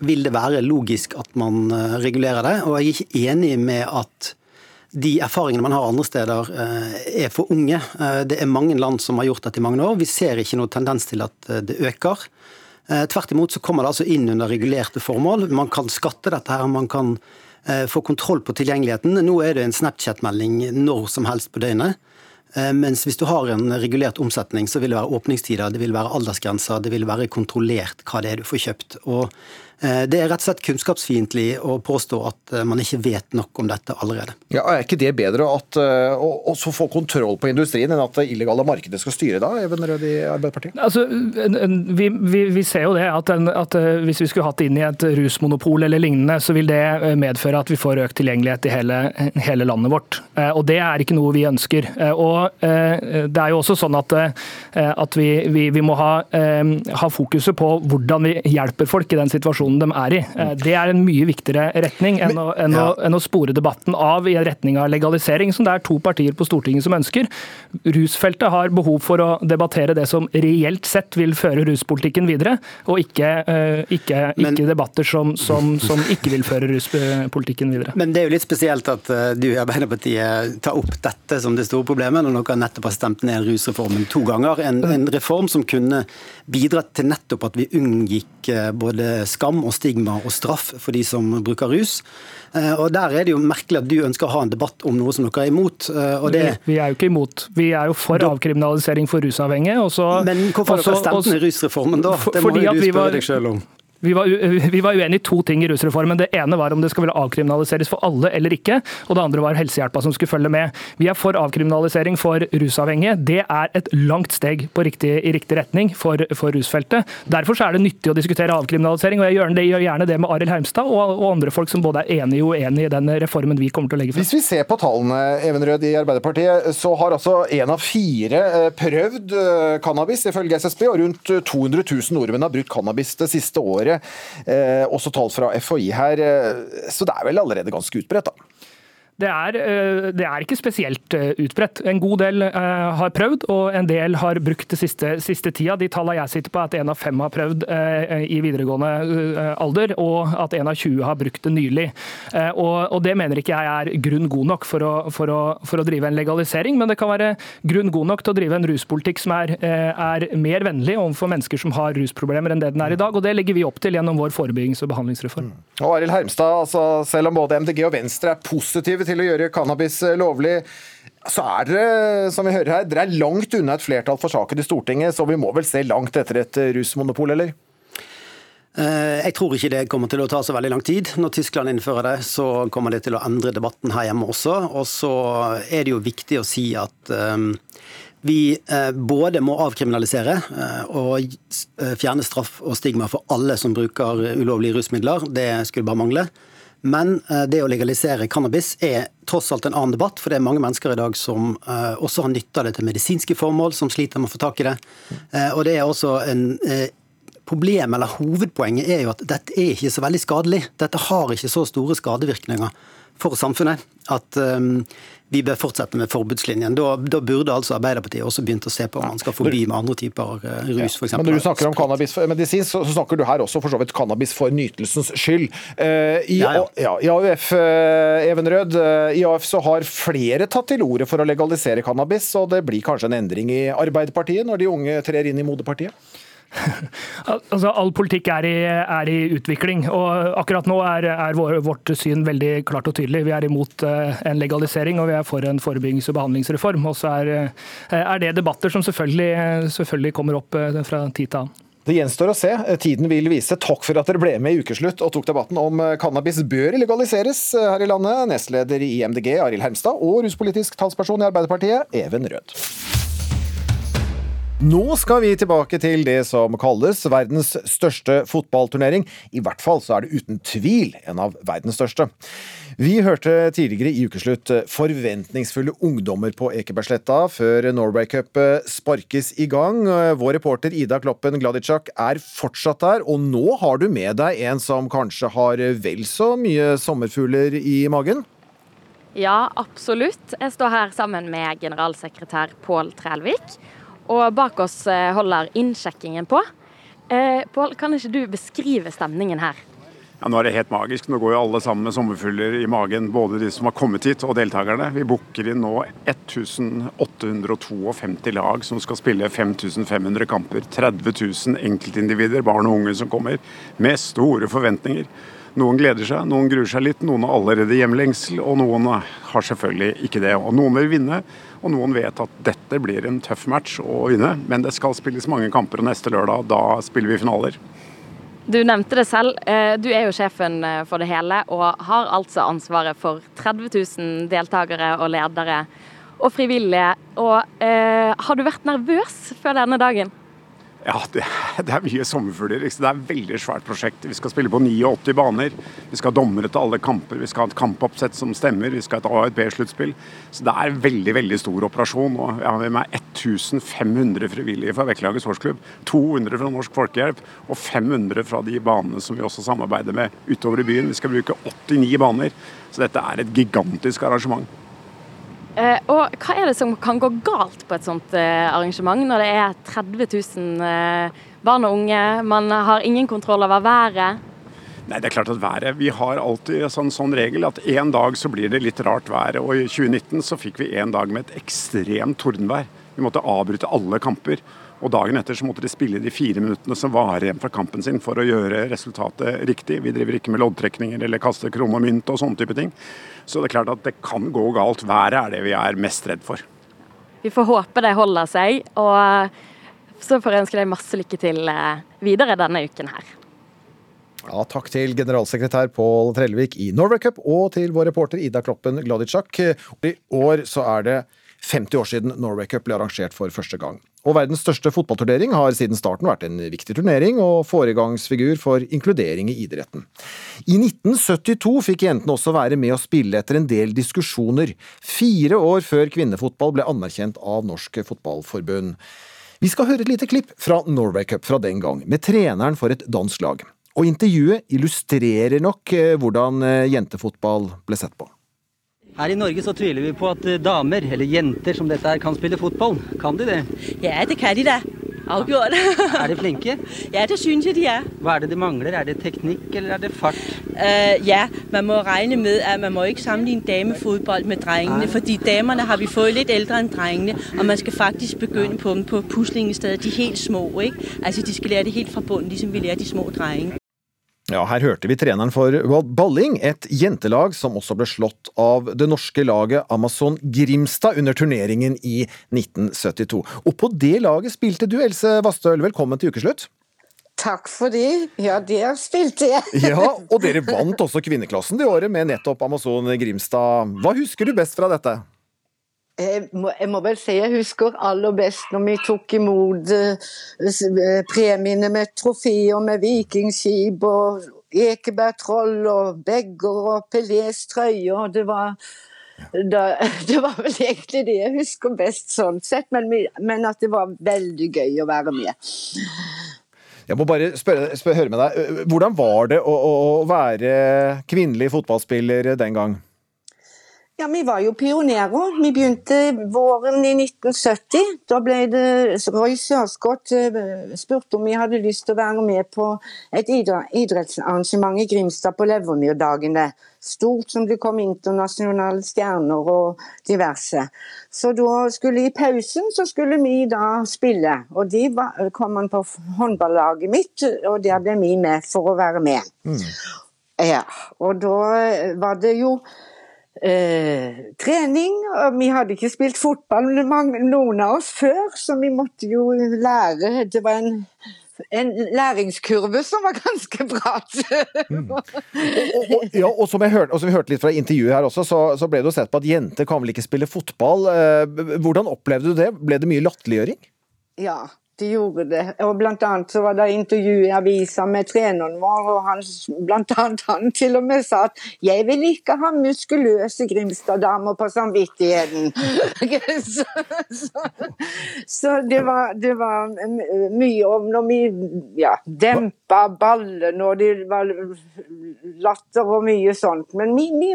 vil det være logisk at man eh, regulerer det. Og jeg er ikke enig med at de erfaringene man har andre steder, er for unge. Det er mange land som har gjort dette i mange år. Vi ser ikke noen tendens til at det øker. Tvert imot så kommer det altså inn under regulerte formål. Man kan skatte dette her, man kan få kontroll på tilgjengeligheten. Nå er det en Snapchat-melding når som helst på døgnet. Eh, mens hvis du har en regulert omsetning, så vil det være åpningstider, det vil være aldersgrenser, det vil være kontrollert hva det er du får kjøpt. Og Eh, det er rett og slett kunnskapsfiendtlig å påstå at eh, man ikke vet nok om dette allerede. Ja, Er ikke det bedre at, eh, å også få kontroll på industrien enn at det illegale markedet skal styre da, Even Rød i Arbeiderpartiet? Altså, vi, vi, vi, ser jo det at, en, at, hvis vi skulle hatt inn i et rusmonopol eller lignende, så vil det medføre at vi får økt tilgjengelighet i hele, hele landet vårt. Og Det er ikke noe vi ønsker. Og Det er jo også sånn at, at vi, vi, må ha, ha fokuset på hvordan vi hjelper folk i den situasjonen situasjonen de er i. Eh, det er en mye viktigere retning enn, å, enn, å, enn å spore debatten av i en retning av legalisering, som det er to partier på Stortinget som ønsker. Rusfeltet har behov for å debattere det som reelt sett vil føre ruspolitikken videre, og ikke, eh, ikke, ikke debatter som, som, som, ikke vil føre ruspolitikken videre. Men det er jo litt spesielt at eh, du i Arbeiderpartiet tar opp dette som det store problemet, når dere nettopp har stemt ned rusreformen to ganger. En, en reform som kunne bidratt til nettopp at vi unngikk både skam skam og stigma og straff for de som bruker rus. Eh, og Der er det jo merkelig at du ønsker å ha en debatt om noe som dere er imot. Eh, det... Vi er jo ikke imot. Vi er jo for avkriminalisering for rusavhengige. Også, Men hvorfor har dere stemt ned rusreformen da? Det må jo du spørre deg sjøl om. Vi var, vi var uenige i to ting i rusreformen. Det ene var om det skulle avkriminaliseres for alle eller ikke. Og det andre var helsehjelpa som skulle følge med. Vi er for avkriminalisering for rusavhengige. Det er et langt steg riktig, i riktig retning for, for, rusfeltet. Derfor er det nyttig å diskutere avkriminalisering, og jeg gjør, det, gjør gjerne det med Arild Heimstad og, og, andre folk som både er enige og uenige i den reformen vi kommer til å legge frem. Hvis vi ser på tallene Even Rød i Arbeiderpartiet, så har altså en av fire eh, prøvd eh, cannabis, ifølge SSB, og rundt 200 000 nordmenn har brukt cannabis det siste året. Eh, også tall fra FHI her. Eh, så det er vel allerede ganske utbredt, da? Det er, eh, det er, ikke spesielt eh, utbredt. En god del eh, har prøvd, og en del har brukt det siste, siste tida. De tallene jeg sitter på, er at en av fem har prøvd i videregående alder, og at en av 20 har brukt det nylig. Og, og Det mener ikke jeg er grunn god nok for å, for, å, for å, drive en legalisering, men det kan være grunn god nok til å drive en ruspolitikk som er, er mer vennlig overfor mennesker som har rusproblemer enn det den er i dag. og Det legger vi opp til gjennom vår forebyggings- og behandlingsreform. Mm. Og Aril Hermstad, altså, selv om både MDG og Venstre er positive til å gjøre cannabis eh, lovlig. Så er dere, som vi hører her, dere er langt unna et flertall for saken i Stortinget, så vi må vel se langt etter et eh, rusmonopol, eller? Eh, jeg tror ikke det kommer til å ta så veldig lang tid. Når Tyskland innfører det, så kommer det til å endre debatten her hjemme også. Og så er det jo viktig å si at vi både må avkriminalisere og fjerne straff og stigma for alle som bruker ulovlige rusmidler. Det skulle bare mangle. Men eh, det å legalisere cannabis er tross alt en annen debatt, for det er mange mennesker i dag som eh, også har nytte av det til medisinske formål, som sliter med å få tak i det. Eh, og det er også en Problemet eller hovedpoenget er jo at dette er ikke så veldig skadelig. Dette har ikke så store skadevirkninger for samfunnet at um, vi bør fortsette med forbudslinjen. Da, da, burde altså Arbeiderpartiet også begynt å se på om man skal forby med andre typer uh, rus, f.eks. Men når du snakker om cannabismedisin, så, så snakker du her også for så vidt cannabis for nytelsens skyld. Uh, i, ja, ja. I AUF, uh, Evenrød, i AUF så har flere tatt til orde for å legalisere cannabis, og det blir kanskje en endring i Arbeiderpartiet når de unge trer inn i moderpartiet? altså, all politikk er i, er i, utvikling. og Akkurat nå er, er vår, vårt syn veldig klart og tydelig. Vi er imot uh, en legalisering og vi er for en forebyggings- og behandlingsreform. Og så er, uh, er, det debatter som selvfølgelig, selvfølgelig kommer opp uh, fra tid til annen. Det gjenstår å se. Tiden vil vise. Takk for at dere ble med i Ukeslutt og tok debatten om cannabis bør legaliseres her i landet. Nestleder i IMDg Arild Hermstad og ruspolitisk talsperson i Arbeiderpartiet Even Rød. Nå skal vi tilbake til det som kalles verdens største fotballturnering. I hvert fall så er det uten tvil en av verdens største. Vi hørte tidligere i ukeslutt forventningsfulle ungdommer på Ekebergsletta før Norway Cup sparkes i gang. Vår reporter Ida Kloppen Gladitsjak er fortsatt der, og nå har du med deg en som kanskje har vel så mye sommerfugler i magen? Ja, absolutt. Jeg står her sammen med generalsekretær Pål Trælvik. Og bak oss eh, holder innsjekkingen på. Eh, Pål, kan ikke du beskrive stemningen her? Ja, Nå er det helt magisk. Nå går jo alle sammen med sommerfugler i magen, både de som har kommet hit og deltakerne. Vi booker inn nå 1852 lag som skal spille 5500 kamper. 30 000 enkeltindivider, barn og unge som kommer, med store forventninger. Noen gleder seg, noen gruer seg litt, noen har allerede hjemlengsel, og noen har selvfølgelig ikke det. Og Noen vil vinne, og noen vet at dette blir en tøff match å vinne. Men det skal spilles mange kamper, og neste lørdag da spiller vi finaler. Du nevnte det selv. Eh, du er jo sjefen eh, for det hele, og har altså ansvaret for 30 000 deltakere og ledere og frivillige. Og eh, har du vært nervøs før denne dagen? Ja, det, det, er mye sommerfugler. Det er et veldig svært prosjekt. Vi skal spille på 89 baner. Vi skal ha dommere til alle kamper. Vi skal ha et kampoppsett som stemmer. Vi skal ha et A- og et B-sluttspill. Så det er en veldig veldig stor operasjon. Og jeg har med meg 1500 frivillige fra Vekkelaget sportsklubb. 200 fra Norsk Folkehjelp og 500 fra de banene som vi også samarbeider med utover i byen. Vi skal bruke 89 baner. Så dette er et gigantisk arrangement. Eh, og hva er det som kan gå galt på et sånt eh, arrangement, når det er 30 000 eh, barn og unge? Man har ingen kontroll over været. Nei, det er klart at været, Vi har alltid en sånn, sånn regel at en dag så blir det litt rart vær. Og I 2019 så fikk vi en dag med et ekstremt tordenvær. Vi måtte avbryte alle kamper. Og dagen etter så måtte de spille de fire minuttene som var igjen fra kampen sin for å gjøre resultatet riktig. Vi driver ikke med loddtrekninger eller kaster krone og mynt og sånne type ting. Så det er klart at det kan gå galt. Været er det vi er mest redd for. Vi får håpe det holder seg, og så får jeg ønske deg masse lykke til eh, videre denne uken her. Ja, takk til generalsekretær Pål Trellevik i Norway Cup, og til vår reporter Ida Kloppen Gladitsjak. I år så er det 50 år siden Norway Cup ble arrangert for første gang. Og verdens største fotballturnering har siden starten vært en viktig turnering og foregangsfigur for inkludering i idretten. I 1972 fikk jentene også være med å spille etter en del diskusjoner, fire år før kvinnefotball ble anerkjent av Norsk Fotballforbund. Vi skal høre et lite klipp fra Norway Cup fra den gang, med treneren for et dansk lag. Og intervjuet illustrerer nok hvordan jentefotball ble sett på. Her i Norge så tviler vi på at damer, eller jenter som dette er, kan spille fotball. Kan de det? Ja, det kan de da. Avgjort. er de flinke? Ja, det syns jeg de er. Hva er det de mangler? Er det teknikk, eller er det fart? Uh, ja, man må regne med at man må ikke sammenligne damefotball med drengene. fordi damene har vi fått litt eldre enn drengene, og man skal faktisk begynne på dem på stedet. De er helt små. ikke? Altså, De skal lære det helt fra bunnen, liksom vi lærer de små drengene. Ja, her hørte vi treneren for Balling, et jentelag som også ble slått av det norske laget Amazon Grimstad under turneringen i 1972. Og på det laget spilte du, Else Vastøl. Velkommen til ukeslutt. Takk for det. Ja, der spilte jeg. ja, og dere vant også kvinneklassen det året med nettopp Amazon Grimstad. Hva husker du best fra dette? Jeg må, jeg må, vel si jeg husker aller best når vi tok imot eh, premiene med trofeer med vikingskip og Ekebergtroll og Begger og Pelés trøyer. Det var, da, det var vel egentlig det jeg husker best sånn sett, men, men at det var veldig gøy å være med. Jeg må bare spørre, spørre, høre med deg. Hvordan var det å, å være kvinnelig fotballspiller den gang? Ja, Vi var jo pionerer. Vi begynte våren i 1970. Da ble det Roy Sørsgård spurte om vi hadde lyst til å være med på et idrettsarrangement i Grimstad på Levermyrdagene. Stort som det kom internasjonale stjerner og diverse. Så da skulle i pausen så skulle vi da spille. Og de var, kom han på håndballaget mitt, og der ble vi med for å være med. Mm. Ja, og da var det jo Eh, trening. og Vi hadde ikke spilt fotball noen av oss før, så vi måtte jo lære. Det var en, en læringskurve som var ganske bratt. mm. ja, og som, hørte, og som, vi hørte litt fra intervjuet her også, så, så ble det jo sett på at jenter kan vel ikke spille fotball. Eh, hvordan opplevde du det? Ble det mye latterliggjøring? Ja, de gjorde det. Og blant annet så var det intervju i avisa med treneren vår, og han, blant annet han til og med sa at 'jeg vil ikke ha muskuløse Grimstad-damer på samvittigheten'. så, så, så det, var, det, var, mye om når vi ja, dempa ballen, og det var latter og mye sånt. Men vi, vi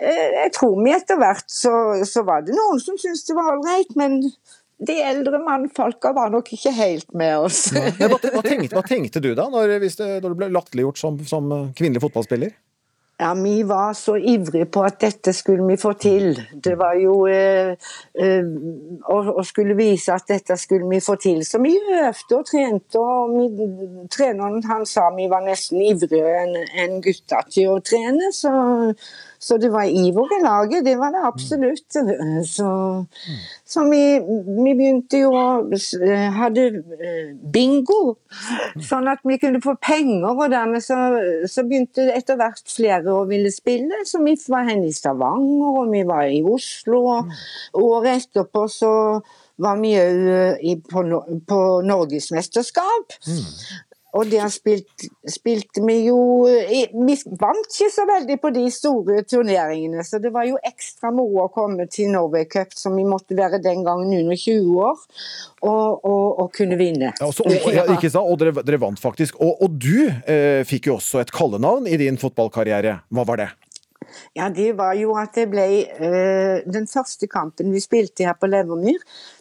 jeg tror vi etter hvert så, så var det noen som syntes det var ålreit, men de eldre mannfolka var nok ikke helt med oss. Men hva, tenkte, hva tenkte du da, når, det, når du ble latterliggjort som, som kvinnelig fotballspiller? Ja, Vi var så ivrige på at dette skulle vi få til. Det var jo eh, eh, å, å, skulle vise at dette skulle vi få til. Så vi øvde og trente. og vi, Treneren han sa vi var nesten ivrigere enn en gutta til å trene. Så, så det var iver i laget, det var det absolutt. Så, så vi, vi, begynte jo å hadde bingo, sånn at vi kunne få penger. Og dermed så, så begynte etter hvert flere å ville spille. Så vi var hen i Stavanger, og vi var i Oslo. Og året etterpå så var vi òg på, på norgesmesterskap. Mm. Og der spilte, spilte vi jo Vi vant ikke så veldig på de store turneringene, så det var jo ekstra moro å komme til Norway Cup, som vi måtte være den gangen under 20 år, og, og, og kunne vinne. Ja, også, og, ja, ikke sant? og dere, dere, vant faktisk. Og, og du eh, fikk jo også et kallenavn i din fotballkarriere. Hva var det? Ja, det var jo at det ble eh, Den første kampen vi spilte her på Levermyr,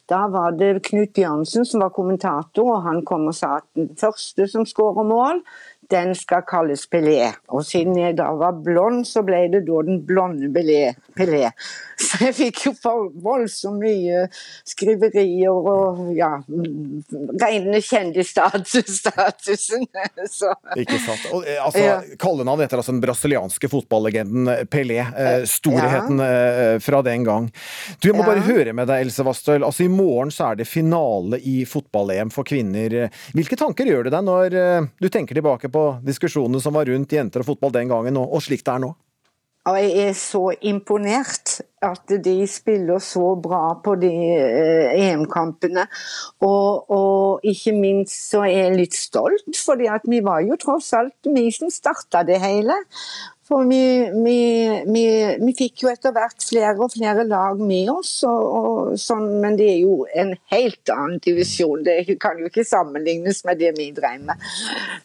da var det Knut Bjørnsen som var kommentator, og han kom og sa at den første som skårer mål, den skal kalles Pelé. Og siden jeg da var blond, så ble det da den blonde Pelé. Så jeg fikk jo for voldsomt mye skriverier og ja Rene kjendisstatusen. Ikke sant. Og, eh, altså, ja. Kallenavn etter altså den brasilianske fotballegenden Pelé. Eh, storheten ja. eh, fra den gang. Du, Jeg må ja. bare høre med deg, Else Wastøl. Altså, I morgen så er det finale i fotball-EM for kvinner. Hvilke tanker gjør det deg når eh, du tenker tilbake på diskusjonene som var rundt jenter og fotball den gangen, og slik det er nå? Jeg er så imponert at de spiller så bra på de eh, EM-kampene. Og, og, ikke minst så er jeg litt stolt, for vi var jo tross alt vi som starta det hele. For vi, vi, vi, vi, fikk jo etter hvert flere og flere lag med oss, og, og sånn, men det er jo en helt annen divisjon. Det kan jo ikke sammenlignes med det vi drev med.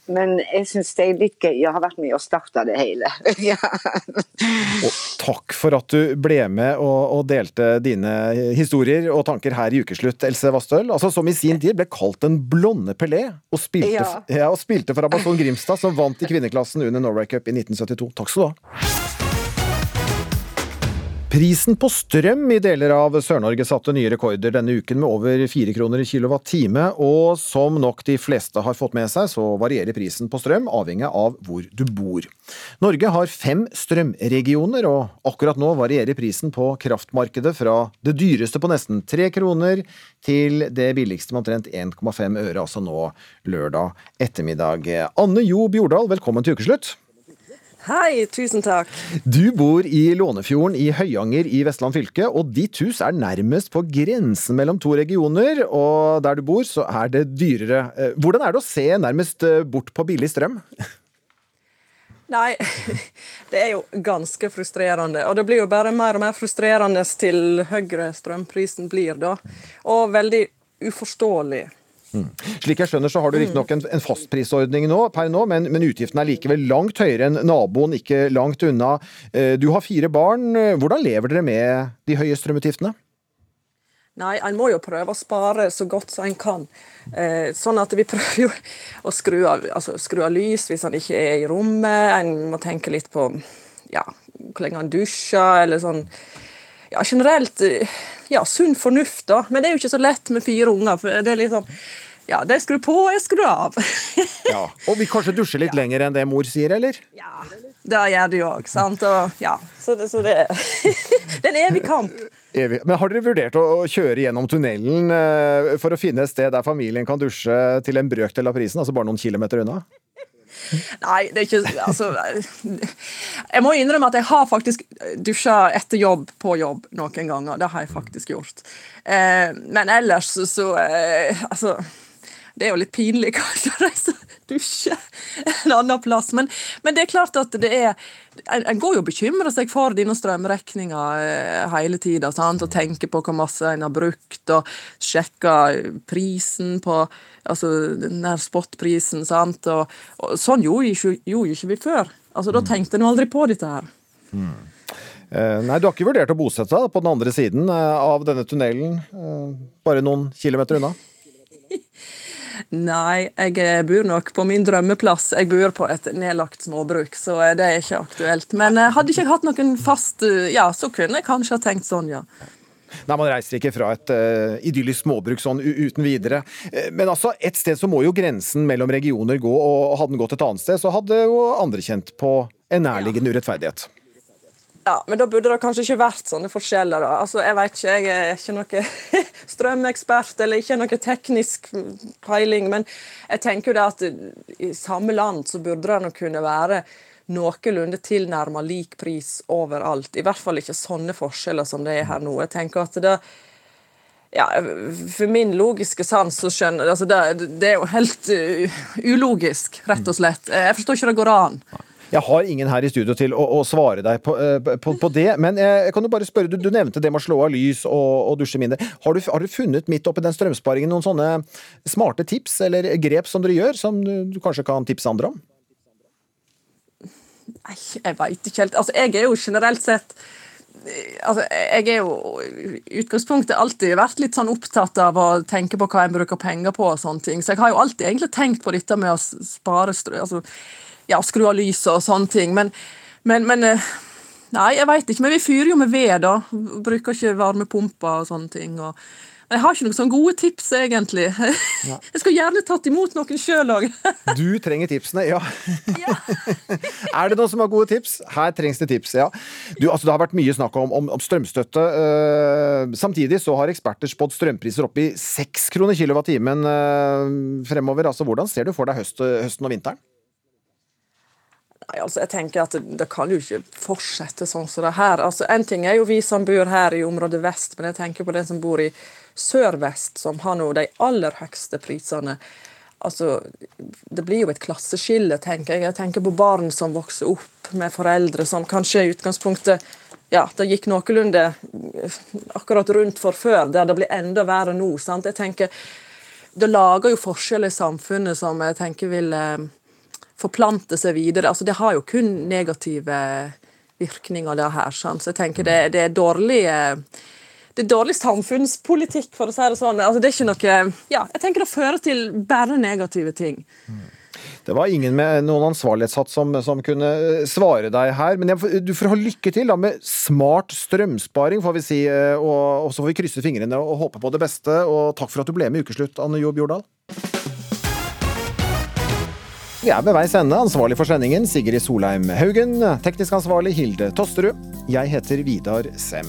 Men jeg syns det er litt gøy å ha vært med og starta det hele. ja. og takk for at du ble med og, og, delte dine historier og tanker her i Ukeslutt, Else Vastøl. Altså, som i sin tid ble kalt den blonde Pelé, og spilte, ja. Ja, og spilte for Amazon Grimstad, som vant i kvinneklassen under Norway Cup i 1972. Takk skal du ha. Prisen på strøm i deler av Sør-Norge satte nye rekorder denne uken med over fire kroner i kilowattime, og som nok de fleste har fått med seg, så varierer prisen på strøm avhengig av hvor du bor. Norge har fem strømregioner, og akkurat nå varierer prisen på kraftmarkedet fra det dyreste på nesten tre kroner til det billigste med omtrent 1,5 øre, altså nå lørdag ettermiddag. Anne Jo Bjordal, velkommen til ukeslutt. Hei, tusen takk. Du bor i Lånefjorden i Høyanger i Vestland fylke, og ditt hus er nærmest på grensen mellom to regioner, og der du bor så er det dyrere. Eh, hvordan er det å se nærmest eh, bort på billig strøm? Nei, det er jo ganske frustrerende. Og det blir jo bare mer og mer frustrerende til høyere strømprisen blir, da. Og veldig uforståelig. Mm. Slik jeg skjønner så har du riktignok en, en fastprisordning nå, per nå, men, men utgiftene er likevel langt høyere enn naboen, ikke langt unna. Eh, du har fire barn. Hvordan lever dere med de høye strømutgiftene? Nei, en må jo prøve å spare så godt som en kan. Eh, sånn at vi prøver jo å skru av, altså, skru av lys hvis han ikke er i rommet. En må tenke litt på ja, hvor lenge han dusjer, eller sånn ja, generelt eh, ja, sunn fornuft, da. Men det er jo ikke så lett med fire unger. for det er sånn ja, det skrur på, jeg skrur av. ja, Og vi kanskje dusjer litt ja. lenger enn det mor sier, eller? Ja, det gjør jo òg. Sant. Og, ja, så det, så det, det er en evig kamp. Evig. Men har dere vurdert å kjøre gjennom tunnelen eh, for å finne et sted der familien kan dusje til en brøkdel av prisen, altså bare noen kilometer unna? Nei, det er ikke Altså Jeg må innrømme at jeg har faktisk dusja etter jobb på jobb noen ganger. Det har jeg faktisk gjort. Eh, men ellers så eh, Altså det er jo litt pinlig kanskje å reise og dusje en annen plass, men, men, det er klart at det er En går jo og bekymrer seg for dine strømregninger eh, hele tida og tenker på hvor masse en har brukt, og sjekker prisen på altså den der spotprisen, sant, og, og sånn gjorde jo ikke vi før. Altså, Da tenkte en aldri på dette her. Mm. Eh, nei, du har ikke vurdert å bosette deg på den andre siden eh, av denne tunnelen, eh, bare noen kilometer unna? Nei, jeg eh, bor nok på min drømmeplass. Jeg bor på et nedlagt småbruk, så eh, det er ikke aktuelt. Men eh, hadde ikke jeg hatt noen fast Ja, så kunne jeg kanskje ha tenkt sånn, ja. Nei, Man reiser ikke fra et uh, idyllisk småbruk sånn uten videre. Men altså, et sted så må jo grensen mellom regioner gå, og hadde den gått et annet sted, så hadde jo andre kjent på en nærliggende urettferdighet. Ja, men da burde det kanskje ikke vært sånne forskjeller. da. Altså, Jeg vet ikke, jeg er ikke noen strømekspert eller ikke noe teknisk peiling, men jeg tenker jo det at i samme land så burde det nok kunne være noenlunde tilnærma lik pris overalt. I hvert fall ikke sånne forskjeller som det er her nå. Jeg tenker at det ja, For min logiske sans så skjønner altså det, det er jo helt uh, ulogisk, rett og slett. Jeg forstår ikke det går an. Jeg har ingen her i studio til å, å svare deg på, eh, på, på det, men jeg kan jo bare spørre, du, du nevnte det med å slå av lys og, og dusje mindre. Har du, har du funnet midt oppi den strømsparingen noen sånne smarte tips eller grep som dere gjør, som du, du kanskje kan tipse andre om? Nei, jeg veit ikke helt. Altså, jeg er jo generelt sett Altså, jeg er jo i utgangspunktet alltid vært litt sånn opptatt av å tenke på hva en bruker penger på og sånne ting. Så jeg har jo alltid egentlig tenkt på dette med å spare strø... Altså, ja, skru av lyset og sånne ting. Men, men, men eh, Nei, jeg veit ikke. Men vi fyrer jo med ved, da. Bruker ikke varmepumper og sånne ting. Og, jeg har ikke noen sånne gode tips, egentlig. Jeg skulle gjerne tatt imot noen sjøl òg. Du trenger tipsene, ja. er det noen som har gode tips? Her trengs det tips, ja. Du, altså, det har vært mye snakk om, om, om strømstøtte. Uh, samtidig så har eksperter spådd strømpriser opp i seks kroner kilowattimen uh, fremover. Altså, hvordan ser du for deg høst, høsten og vinteren? Nei, altså jeg tenker at det, det kan jo ikke fortsette sånn som det her. Altså En ting er jo vi som bor her i området vest, men jeg tenker på den som bor i sør-vest, som har nå de aller høyeste prisene. Altså, Det blir jo et klasseskille, tenker jeg. Jeg tenker på barn som vokser opp med foreldre som kanskje i utgangspunktet ja, det gikk noenlunde akkurat rundt for før, der det blir enda verre nå. sant? Jeg tenker, Det lager jo forskjeller i samfunnet som jeg tenker vil eh, forplante seg videre. Altså, det har jo kun negative virkninger, det her. Sant? Så jeg tenker det, det er dårlige eh, det er dårlig samfunnspolitikk, for å si det sånn. Altså, det er ikke noe Ja, jeg tenker det fører til bare negative ting. Det var ingen med noen ansvarlighetssats som, som kunne eh, svare deg her. Men jeg, du får ha lykke til da med smart strømsparing, får vi si. eh, Og, og så får vi krysse fingrene og håpe på det beste. Og takk for at du ble med i Ukeslutt, Anne Jo Bjordal. Vi er ved veis ende. Ansvarlig for sendingen Sigrid Solheim Haugen. Teknisk ansvarlig Hilde Tosterud. Jeg heter Vidar Sem.